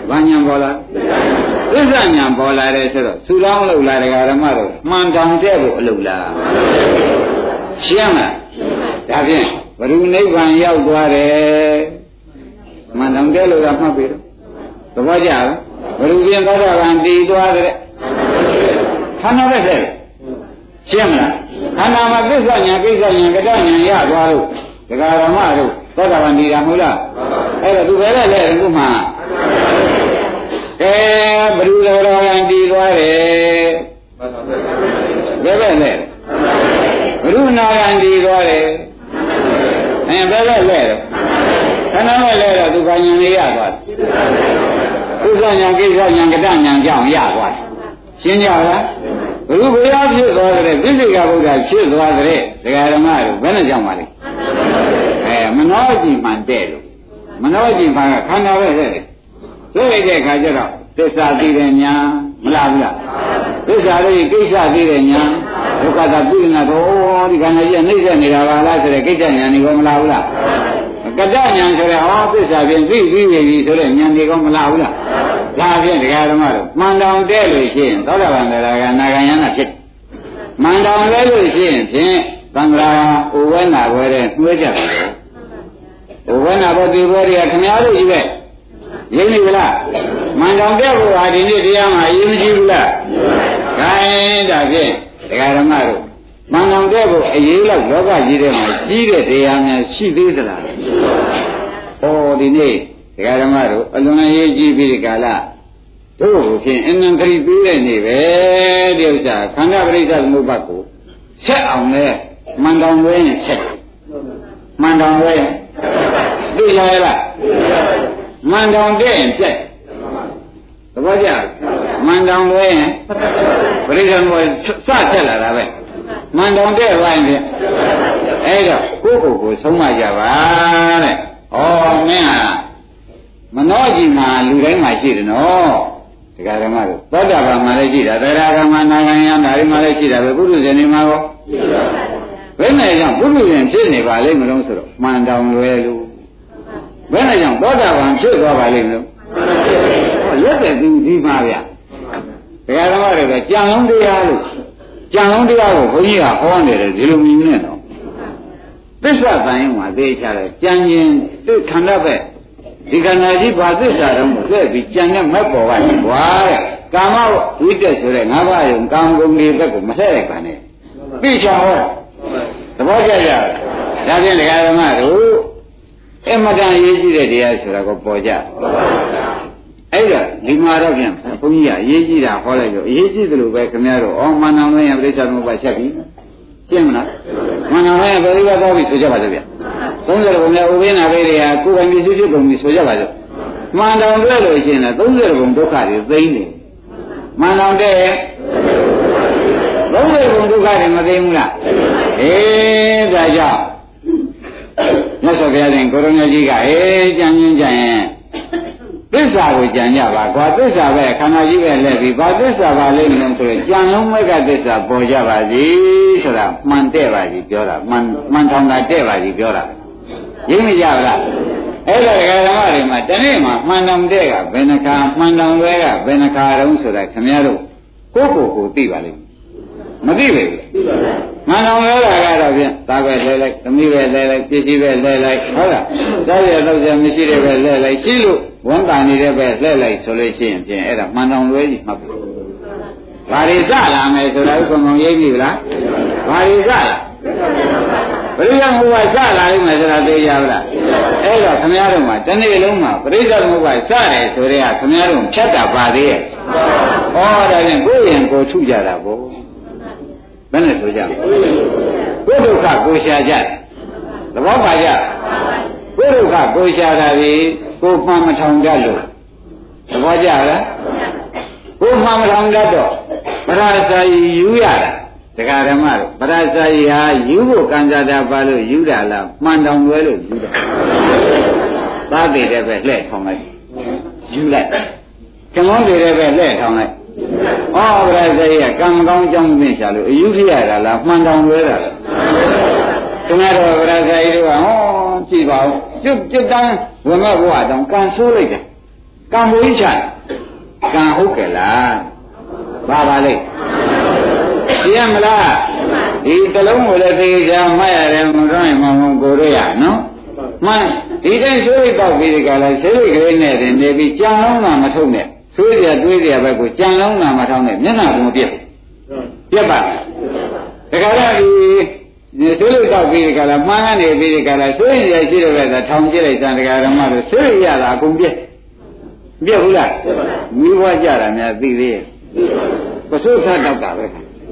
ဘာဉာဏ်ပေါ်လာသစ္စာဉာဏ်ပေါ်လာတယ်ဆိုတော့သူလောင်းလို့လားဒကာဓမ္မတို့မှန်တောင်တဲ့ဖို့အလုပ်လားရှင်းမလားဒါဖြင့်ဘ ᱹ နိဗ္ဗာန်ရောက်သွားတယ်မှန်တောင်တဲ့လို့ကမှတ်ပြီတော့သဘောကျလားဘယ်လိုပြင်သောတာပန်တည်သွားတဲ့ ခန္ဓာပဲဆက်ရှင်းမလားခန္ဓာမှာသစ္စာညာကိစ္စညာကတညာရသွားလို့ဒကာရမတို့သောတာပန်တည်တာမဟုတ်လားအဲ့တော့သူပဲလဲလဲအခုမှကဲဘယ်လိုလဲတော့တည်သွားတယ်ဘယ်ပဲလဲဘုရုနာယံတည်သွားတယ်အဲဘယ်ပဲလဲခန္ဓာပဲလဲတော့သူကညာနေရသွားတယ်ဥစ္စာညာကိစ္စညာကတညာကြောင့်ရသွားတယ် ရှင်းကြလားဘုရုဘုရားဖြစ်သွားတဲ့ပြိစိကဗုဒ္ဓဖြစ်သွားတဲ့ဒကာဓမ္မတို့ဘယ်နဲ့ကြောင့်ပါလဲအဲမနောကြည်မှန်တဲ့လို့မနောကြည်မှန်ကခန္ဓာပဲတဲ့တွေ့လိုက်တဲ့အခါကျတော့သစ္စာသိတဲ့ညာမလားဘူးလားသစ္စာလေးကိစ္စသိတဲ့ညာဒုက္ခသာပြိဏတော့ဒီခန္ဓာကြီးကနှိမ့်ဆက်နေတာပါလားဆိုတဲ့ကိစ္စညာနေကောမလားဘူးလား ကတ္တညာဆိုတဲ့ဟောသစ္စာဖြင့်သိပြီးပြီဆိုတဲ့ညာနေကောမလားဘူးလားဒါဖြင့်ဒကာဓမ္မတို့မှန်တောင်တဲ့လို့ရှိရင်သောတာပန်တရားကနာဂယနာဖြစ်မှန်တောင်လဲလို့ရှိရင်ဖြင့်သံဃာဥဝဲနာဝဲတဲ့နှွေးကြတယ်ဥဝဲနာဘောတိဘောတွေကခင်ဗျားတို့ကြီးပဲရင်းနေဗလားမှန်တောင်တဲ့ဘုရားဒီနေ့တရားမှာအရေးမကြီးဘူးလားခိုင်းဒါဖြင့်ဒကာဓမ္မတို့ မှန်တောင်တဲ့ဘုအရေးလောက်လောကကြီးထဲမှာကြီးတဲ့တရားများရှိသေးသလားဩဒီနေ့ဒကာဓမ္မတို့အလွန်အရေးကြီးပြီးဒီကာလတို့ဖြင့်အနန္တရီပြီးတဲ့နေ့ပဲဒီဥစ္စာခန္ဓာပရိစ္ဆေသမုပ္ပါကိုဆက်အောင်လဲမှန်တောင်ဝဲရင်ဆက်မှန်တောင်ဝဲရင်သိရလားမှန်တောင်တဲ့ရင်ပြက်သဘောကျမှန်တောင်ဝဲရင်ပရိစ္ဆေသမုပ္ပါစဆက်လာတာပဲ မှန်တောင်တဲ့ဝိုင်းဖြင့်အဲ့တော့ကိုယ့်ကိုယ်ကိုဆုံးမကြပါတဲ့ဩမင်းဟာမနှောကြည့်မှာလူတိုင်းမှာရှိတယ်နော်တရားဓမ္မတို့သောတာပန်မှာလည်းရှိတာတရားဓမ္မနာဂယံဒါတွေမှာလည်းရှိတာပဲပုရုဇဉ်တွေမှာရောဘယ်နဲ့ကြောင့်ပုရုဇဉ်ဖြစ်နေပါလိမ့်မလို့ဆိုတော့မှန်တောင်လွယ်လို့ဘယ်နဲ့ကြောင့်သောတာပန်ဖြစ်သွားပါလိမ့်မလို့လက်တဲ့သူဒီမှာဗျတရားဓမ္မတွေကကြံလုံးတရားလို့ ကြံလုံးတရားကိုဘုန်းကြီးကဟောနေတယ်ဒီလိုမြင်နေတော့သစ္စာတိုင်းမှာသိချတယ်ကြံရင်သူခန္ဓာပဲဒီခန္ဓာကြီးဘာသစ္စာတော့မသိပြီးကြံတဲ့မက်ပေါ်ကနေဘွာတဲ့ကာမဝိတက်ဆိုတဲ့ငါးပါးယုံကာမဂုဏ်တွေဘက်ကိုမထည့်လိုက်ပါနဲ့သိချောဟောသဘောကျကြဒါဖြင့်ဒကာဓမ္မတို့အမတန်ရေးကြည့်တဲ့တရားဆိုတာကိုပေါ်ကြ အဲ့ဒါဒီမှာတော့ပြန်ဘုန်းကြီးကအရေးကြီးတာဟောလိုက်တော့အရေးကြီးတယ်လို့ပဲခင်ဗျားတို့အော်မန္တန်လို့ရင်ပြိဿသမုပ္ပါချက်ပြီရှင်းမလားမန္တန်လို့ရင်ဘယ်လိုပဲတော့ပြီဆိုကြပါစို့ဗျ30ဘုံနဲ့ဥပိ္ပနာဘေးတွေကကိုယ်ပိုင်ပြည့်စုံဖြစ်ပုံပြီဆိုကြပါစို့မန္တန်တွေ့လို့ရှိရင်30ဘုံဒုက္ခတွေသိမ့်နေမန္တန်တဲ့30ဘုံဒုက္ခတွေမသိဘူးလားအေးဒါကြောင့်မြတ်စွာဘုရားရှင်ကိုရမကြီးကအေးကြံရင်ကြံရင် သစ္စာကိုကြံကြပါကွာသစ္စာပဲခန္ဓာကြီးပဲလဲပြီးဘာသစ္စာပါလိမ့်မလို့ဆိုရင်ကြံလုံးမဲ့ကသစ္စာပေါ်ကြပါစီဆိုတာမှန်တဲ့ပါစီပြောတာမှန်မှန်ထောင်တာတဲ့ပါစီပြောတာရင်းမကြပါလားအဲ့ဒါဓမ္မတွေမှာတနေ့မှာမှန်တောင်တဲ့ကဘယ်နှခါမှန်တောင်ပဲကဘယ်နှခါတုံးဆိုတာခင်ဗျားတို့ကိုယ့်ကိုယ်ကိုသိပါလိမ့်မ သိပဲဘူးမှန်တော်ပြောတာကတော့ဖြင့်သားပဲလဲလိုက်သမီးပဲလဲလိုက်ပစ္စည်းပဲလဲလိုက်ဟုတ်လားသားရတော့ကြမရှိတဲ့ပဲလဲလိုက်ရှိလို့ဝန်တန်နေတဲ့ပဲလဲလိုက်ဆိုလို့ရှိရင်ဖြင့်အဲ့ဒါမှန်တော်လွဲကြီးမှတ်ပြီဘာတွေစလာမယ်ဆိုတာဥပမာရိပ်ပြီလားဘာတွေစလာဘယ်လိုကြောင့်ဟိုကစလာလိမ့်မယ်ဆိုတာသိကြပါလားအဲ့တော့ခမည်းတော်မှာတနေ့လုံးမှာပရိစ္ဆေသမုပ္ပါစတယ်ဆိုတဲ့ကခမည်းတော်ဖြတ်တာပါသေးရဲ့ဩဒါဖြင့်ကိုယ်ရင်ကိုထုကြတာဘို့ ဘယ်နဲ့ဆိုကြကိုယ်ဒုက္ခကိုရှာကြသဘောပါကြကိုယ်ဒုက္ခကိုရှာတာဒီကိုမှန်မထောင်တတ်လို့သဘောကြလားကိုမှန်မထောင်တတ်တော့ပရစာယီယူရတာတရားဓမ္မတို့ပရစာယီဟာယူဖို့ကံကြတာပါလို့ယူတာလားမှန်တောင်လွဲလို့ယူတာသာတည်တဲ့ပဲလှဲ့ထောင်လိုက်ယူလိုက်ကမောင်းတည်တဲ့ပဲလှဲ့ထောင်လိုက် ဩဗရဇေယကံကောင်းကြောင်းသိချာလို့အယူထရတာလားမှန်တောင်လွဲတာလားခင်ဗျားတို့ဗရဇေယတို့ကဟောကြည့်ပါဦးကျွတ်ကျွတ်တန်းဝမဘဝတောင်ကံဆိုးလိုက်တယ်ကံဘူးချကံဟုတ်ကဲ့လားဘာပါလိမ့်သိရမလားဒီတလုံးကိုလည်းသိကြမှတ်ရတယ်မတော်ရင်မဟုတ်ကိုရရနော်မှန်ဒီတိုင်းဆွေးတောက်ပြီးဒီကလာဆွေးကလေးနဲ့တင်နေပြီးကြံလုံးတာမထုတ်နဲ့ ဆွေးကြတွေးကြဘက်ကိုကြံလုံးတာမထောင်းနဲ့မျက်နှာကမပြတ်ပြတ်ပါဒါကြတော့ဒီဆွေးလို့တောက်ပြီးဒီကလာမှန်းကနေပြီးဒီကလာဆွေးရရှိတဲ့ဘက်ကထောင်ကြည့်လိုက်တဲ့တရားဓမ္မတို့ဆွေးရတာအကုန်ပြတ်ပြတ်ဘူးလားမိဘကြတာများသိသေးရဲ့ပစိုးခတ်တောက်တာပဲ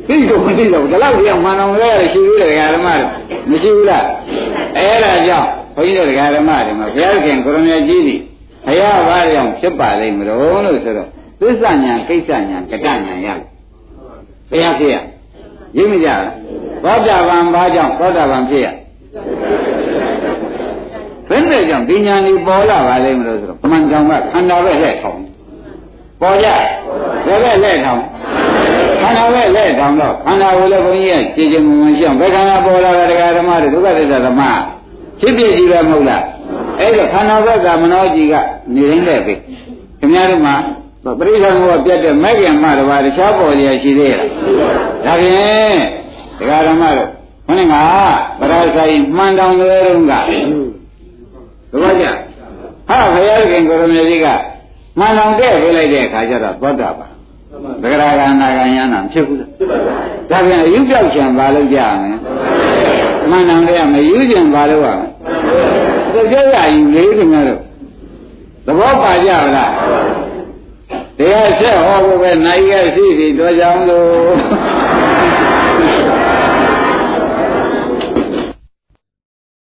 သိတော့မသိတော့ဒီလောက်ကြောင်မှန်အောင်လဲရရှိသေးတယ်ဓမ္မတို့မရှိဘူးလားအဲ့ဒါကြောင့်ဘုန်းကြီးတို့ဓမ္မတွေမှာဘုရားခင်ကိုရမကြီးသည် ဘုရားဘာကြောင့်ဖြစ်ပါလိမ့်မလို့လို့ဆိုတော့သစ္စာညာကိစ္စညာကတညာရဘုရားဖြစ်ရရင်းမကြလားသောတာပန်ဘာကြောင့်သောတာပန်ဖြစ်ရဘယ်နဲ့ကြောင့်ဒီညာនេះပေါ်လာပါလိမ့်မလို့ဆိုတော့အမှန်ကြောင့်ကခန္ဓာပဲလက်ထောင်ပေါ်ကြဘယ်ပဲလက်ထောင်ခန္ဓာပဲလက်ထောင်တော့ခန္ဓာကိုလည်းဘုန်းကြီးကကြည်ကြည်မွန်မွန်ရှင်းဘယ်ခန္ဓာပေါ်လာတာတရားဓမ္မတွေဒုက္ခသစ္စာဓမ္မဖြစ်ဖြစ်ကြီးပဲမဟုတ်လား အဲ့တော့ခန္ဓာဘက်ကမနောကြီးကနေရင်းတဲ့ပြီခင်ဗျားတို့မှာပရိသတ်ဘောပြတ်တဲ့မဲ့ခင်မှတပါးတခြားပေါ်ရရှိသေးရဲ့ဒါဖြင့်တရားဓမ္မတို့ခொနကဗရာဇာယမှန်တောင်လွယ်တော့ကသဘောကျဟာဘုရားခင်ကိုရမေကြီးကမှန်တောင်တဲ့ပြလိုက်တဲ့အခါကျတော့သောတာပန်သဂရကနာကယန္နာဖြစ်ဘူးလားဒါပြန်အယူပြောက်ချင်ပါလို့ကြရမယ်မှန်တောင်တဲ့မယူချင်ပါလို့ရမယ် တကယ်ရယူလေးခင်ဗျားတို့သဘောပါကြပါလားတရားဆက်ဟောဖို့ပဲနိုင်ရရှိစီတော်ကြောင်းလို့